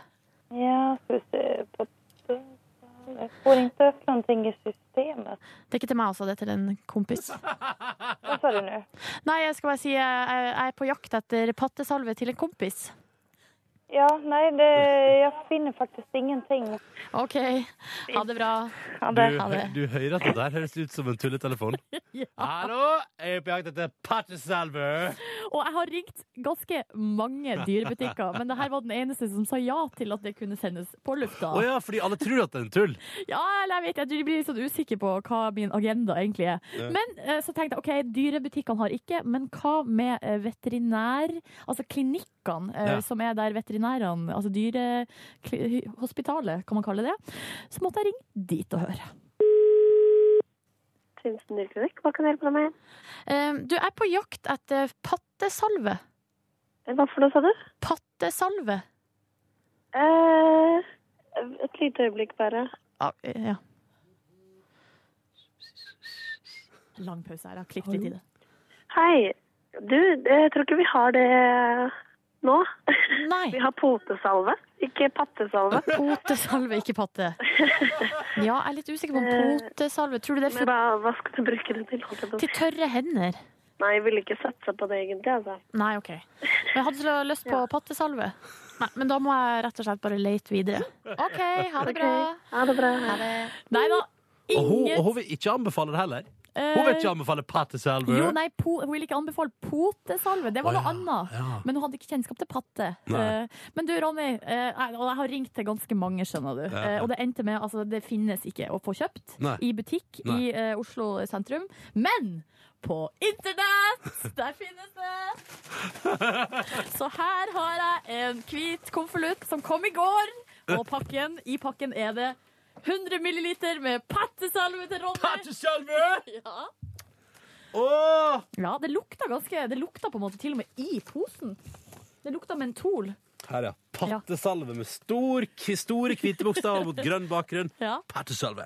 Ja, ska vi se. Patte- Jeg får ikke upp någonting i systemet. Det er ikke til meg, altså. Det er til en kompis. Hva sa du nå? Nei, jeg skal bare si jeg jeg er på jakt etter pattesalve til en kompis. Ja, nei, det, jeg finner faktisk ingenting. OK. Ha det bra. Ha Du, det. Du, du hører at det der høres ut som en tulletelefon? Hallo, jeg er på jakt etter pattesalve. Og jeg har ringt ganske mange dyrebutikker, men det her var den eneste som sa ja til at det kunne sendes på lufta. Å ja, fordi alle tror at det er en tull. Ja, eller jeg vet jeg blir litt sånn usikker på hva min agenda egentlig er. Ja. Men eh, så tenkte jeg OK, dyrebutikkene har ikke, men hva med eh, veterinær... Altså klinikkene eh, Ja. som er der veterinærene Altså dyrehospitalet, kan man kalle det. Så måtte jeg ringe dit og høre. Trinsen dyrklinikk, hva kan jeg hjelpe deg med? Eh, du er på jakt etter pattesalve. Hva for noe, sa du? Pattesalve. Eh, et lite øyeblikk bare. Ja. ja. Lang pause her. Jeg har klippet litt i det. Hei. Du, jeg tror ikke vi har det Nå? Nei. Vi har potesalve, ikke pattesalve. Potesalve, ikke patte. Ja, jeg er litt usikker på om potesalve Tror du det er for, hva, hva skal du bruke det til? til tørre hender? Nei, jeg ville ikke satsa på det egentlig, altså. Nei, OK. Men jeg hadde så lyst på pattesalve. Nei, men da må jeg rett og slett bare lete videre. OK, ha det bra. Ha det bra. Nei da. Og hun, og hun vil ikke anbefale det heller. Hun vil ikke anbefale pattesalve. Jo, nei, po, Hun vil ikke anbefale potesalve. Det var noe ja, annet. ja. Men hun hadde ikke kjennskap til patte. Eh, Men du, Ronny, uh, og jeg har ringt til ganske mange, skjønner du. Eh, Og det endte med altså det finnes ikke å få kjøpt Nei. i butikk Nei. i eh, Oslo sentrum. Men på internett! Der finnes det! Så her har jeg en hvit konvolutt som kom i går. Og pakken, i pakken er det 100 milliliter med pattesalve til Ronny. Pattesalve? Ja. Åh! Ja, det lukta ganske Det lukta på en måte til og med i posen. Det lukta mentol. Her, ja. Pattesalve med stor, store hvite bokstaver mot grønn bakgrunn. Ja. Pattesalve.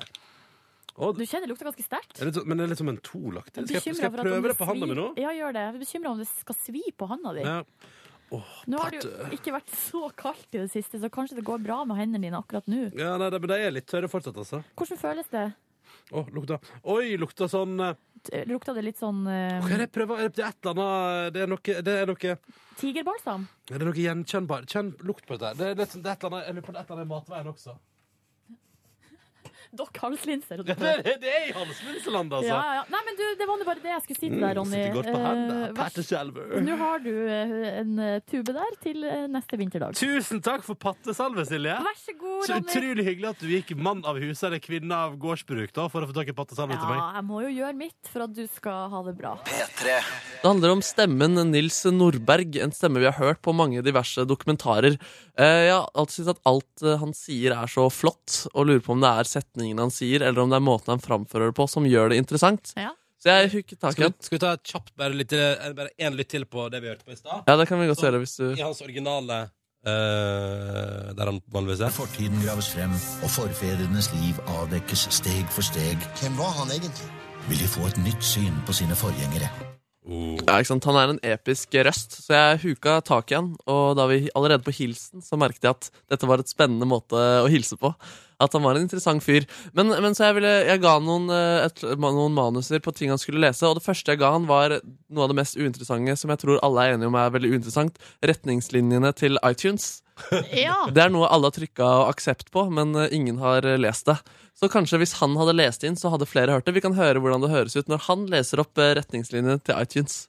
Du kjenner det lukter ganske sterkt. Er men det er litt som mentolaktig. Skal, jeg- skal jeg prøve det på handa mi nå? Ja, gjør det. Jeg er bekymra om det skal svi på handa di. Ja. Nå har det jo ikke vært så kaldt i det siste, så kanskje det går bra med hendene dine akkurat nå. Ja, nei, det- men de er litt tørre fortsatt, altså. Hvordan føles det? Oh, lukta. Oi, lukta sånn eh, Lukta det litt sånn uh... Hva er det jeg prøver? Er det et eller annet Det er noe, det er noe, tigerbalsam? er det noe gjenkjennbar Kjenn lukt på dette. Det er, litt, sånn- det er et eller annet, jeg lurer på det er et eller annet i matveien også. Dokk halslinser. Ja, det, er- det er i halslinseland, altså. Ja, ja. Nei, men du, det var nå bare det jeg skulle si til deg, Ronny. Godt på hendene. Eh. Nå har du eh, en eh, tube der til neste vinterdag. Tusen takk for pattesalve, Silje. Vær så god, Ronny. Så utrolig hyggelig at du gikk mann av huset eller kvinne av gårdsbruk da, for å få tak i pattesalve til meg. Ja, jeg må jo gjøre mitt for at du skal ha det bra. Det handler om stemmen Nils Nordberg, en stemme vi har hørt på mange diverse dokumentarer. Eh, Jeg har alltid syntes at alt han sier er så flott, og lurer på om det er setningene han sier, eller om det er måten han framfører det på som gjør det interessant. Ja. Så jeg hooket tak i vi, skal vi ta et kjapt bare, litt, eh, bare en lytt til på det vi hørte på i stad? Ja, det kan vi godt Så, gjøre hvis du I hans originale Uh, Der han vanligvis er. Fortiden graves frem, og forfedrenes liv avdekkes steg for steg. Hvem var han egentlig? Vil de få et nytt syn på sine forgjengere? Ja, ikke sant? Han er en episk røst, så jeg huka tak i han. Og da vi allerede på hilsen så merket jeg at dette var et spennende måte å hilse på. At han var en interessant fyr. Men, men så jeg, ville, jeg ga noen, eh, et, noen manuser på ting han skulle lese, og det første jeg ga han, var noe av det mest uinteressante som jeg tror alle er enige om er veldig uinteressant. Retningslinjene til iTunes. Ja. Det er noe alle har trykka aksept på, men eh, ingen har eh, lest det. Så kanskje hvis han hadde lest inn, så hadde flere hørt det. Vi kan høre hvordan det høres ut når han leser opp eh, retningslinjene til iTunes.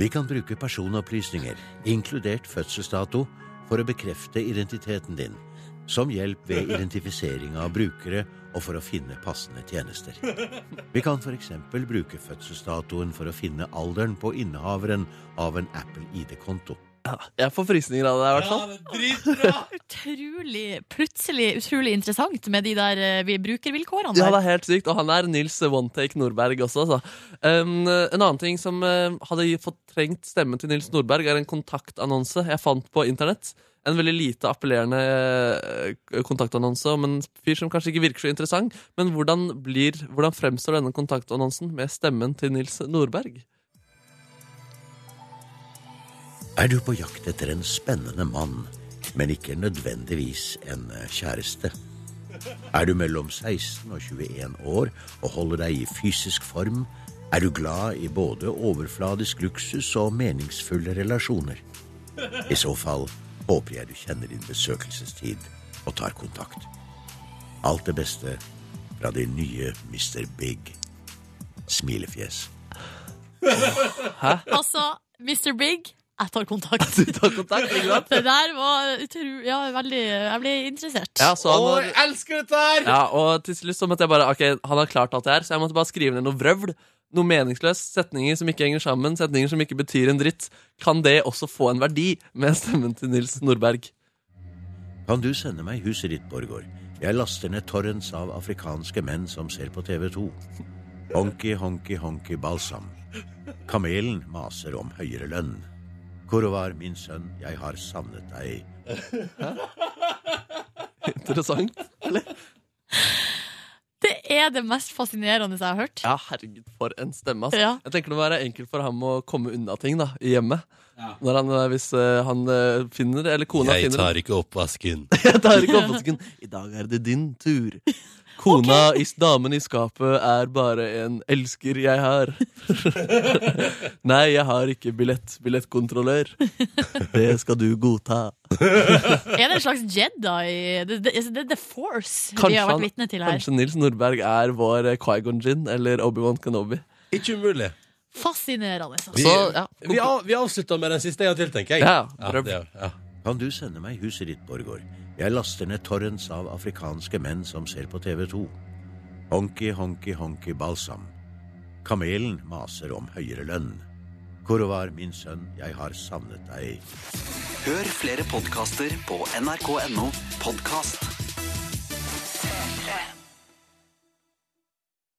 Vi kan bruke personopplysninger, inkludert fødselsdato, for å bekrefte identiteten din, som hjelp ved identifisering av brukere og for å finne passende tjenester. Vi kan for eksempel bruke fødselsdatoen for å finne alderen på innehaveren av en Apple ID-konto. Jeg får frysninger av det, i hvert fall. Utrolig, plutselig utrolig interessant med de der vi brukervilkårene Ja, der. det er helt sykt. Og han er Nils One-Take Nordberg også, altså. Um, en annen ting som uh, hadde fått trengt stemmen til Nils Nordberg, er en kontaktannonse jeg fant på internett. En veldig lite appellerende eh, kontaktannonse om en fyr som kanskje ikke virker så interessant. Men hvordan, blir, hvordan fremstår denne kontaktannonsen med stemmen til Nils Nordberg? Er du på jakt etter en spennende mann, men ikke nødvendigvis en eh, kjæreste? Er du mellom 16 og 21 år og holder deg i fysisk form? Er du glad i både overfladisk luksus og meningsfulle relasjoner? I så fall håper jeg du kjenner din besøkelsestid og tar kontakt. Alt det beste fra din nye Mr. Big. Smilefjes. Hæ? Altså, Mr. Big, jeg tar kontakt. Du tar kontakt, ikke sant? Det der var utro... Ja, veldig Jeg ble interessert. Ja, så han Å, jeg elsker dette her! Ja, og til slutt så måtte jeg bare Ok, han har klart alt det her, så jeg måtte bare skrive ned noe vrøvl. Noe meningsløst. Setninger som ikke henger sammen. Setninger som ikke betyr en dritt. Kan det også få en verdi med stemmen til Nils Nordberg? Kan du sende meg huset ditt, Borgård? Jeg laster ned torrents av afrikanske menn som ser på TV 2. Honky, honky, honky balsam. Kamelen maser om høyere lønn. Hvor var min sønn, jeg har savnet deg. Interessant. eller? Det er det mest fascinerende jeg har hørt. Ja, herregud, for en stemme. Altså. Ja. Jeg tenker det må være enkelt for ham å komme unna ting da, i hjemmet. Når han, eh, hvis eh, han eh, finner, eller kona Jeg finner tar ikke oppvasken. Jeg tar ikke oppvasken. I dag er det din tur. Kona, i, damen i skapet, er bare en elsker jeg har. Nei, jeg har ikke billett. Billettkontrollør. Det skal du godta. Er det en slags Jedi? Det, det, det er The Force vi har vært vitne til her. kanskje Nils Nordberg er vår eh, Qui-Gon Jinn eller Obi-Wan Kenobi. Ikke umulig. Fascinerende. altså. Vi, vi, av, vi avslutter med den siste en gang til, tenker jeg. Ja, ja, det, ja. Kan du sende meg huset ditt, Borgård? Jeg laster ned torrents av afrikanske menn som ser på TV 2. Honky, honky, honky balsam. Kamelen maser om høyere lønn. Korovar, min sønn, jeg har savnet deg. Hør flere podkaster på nrk.no podkast.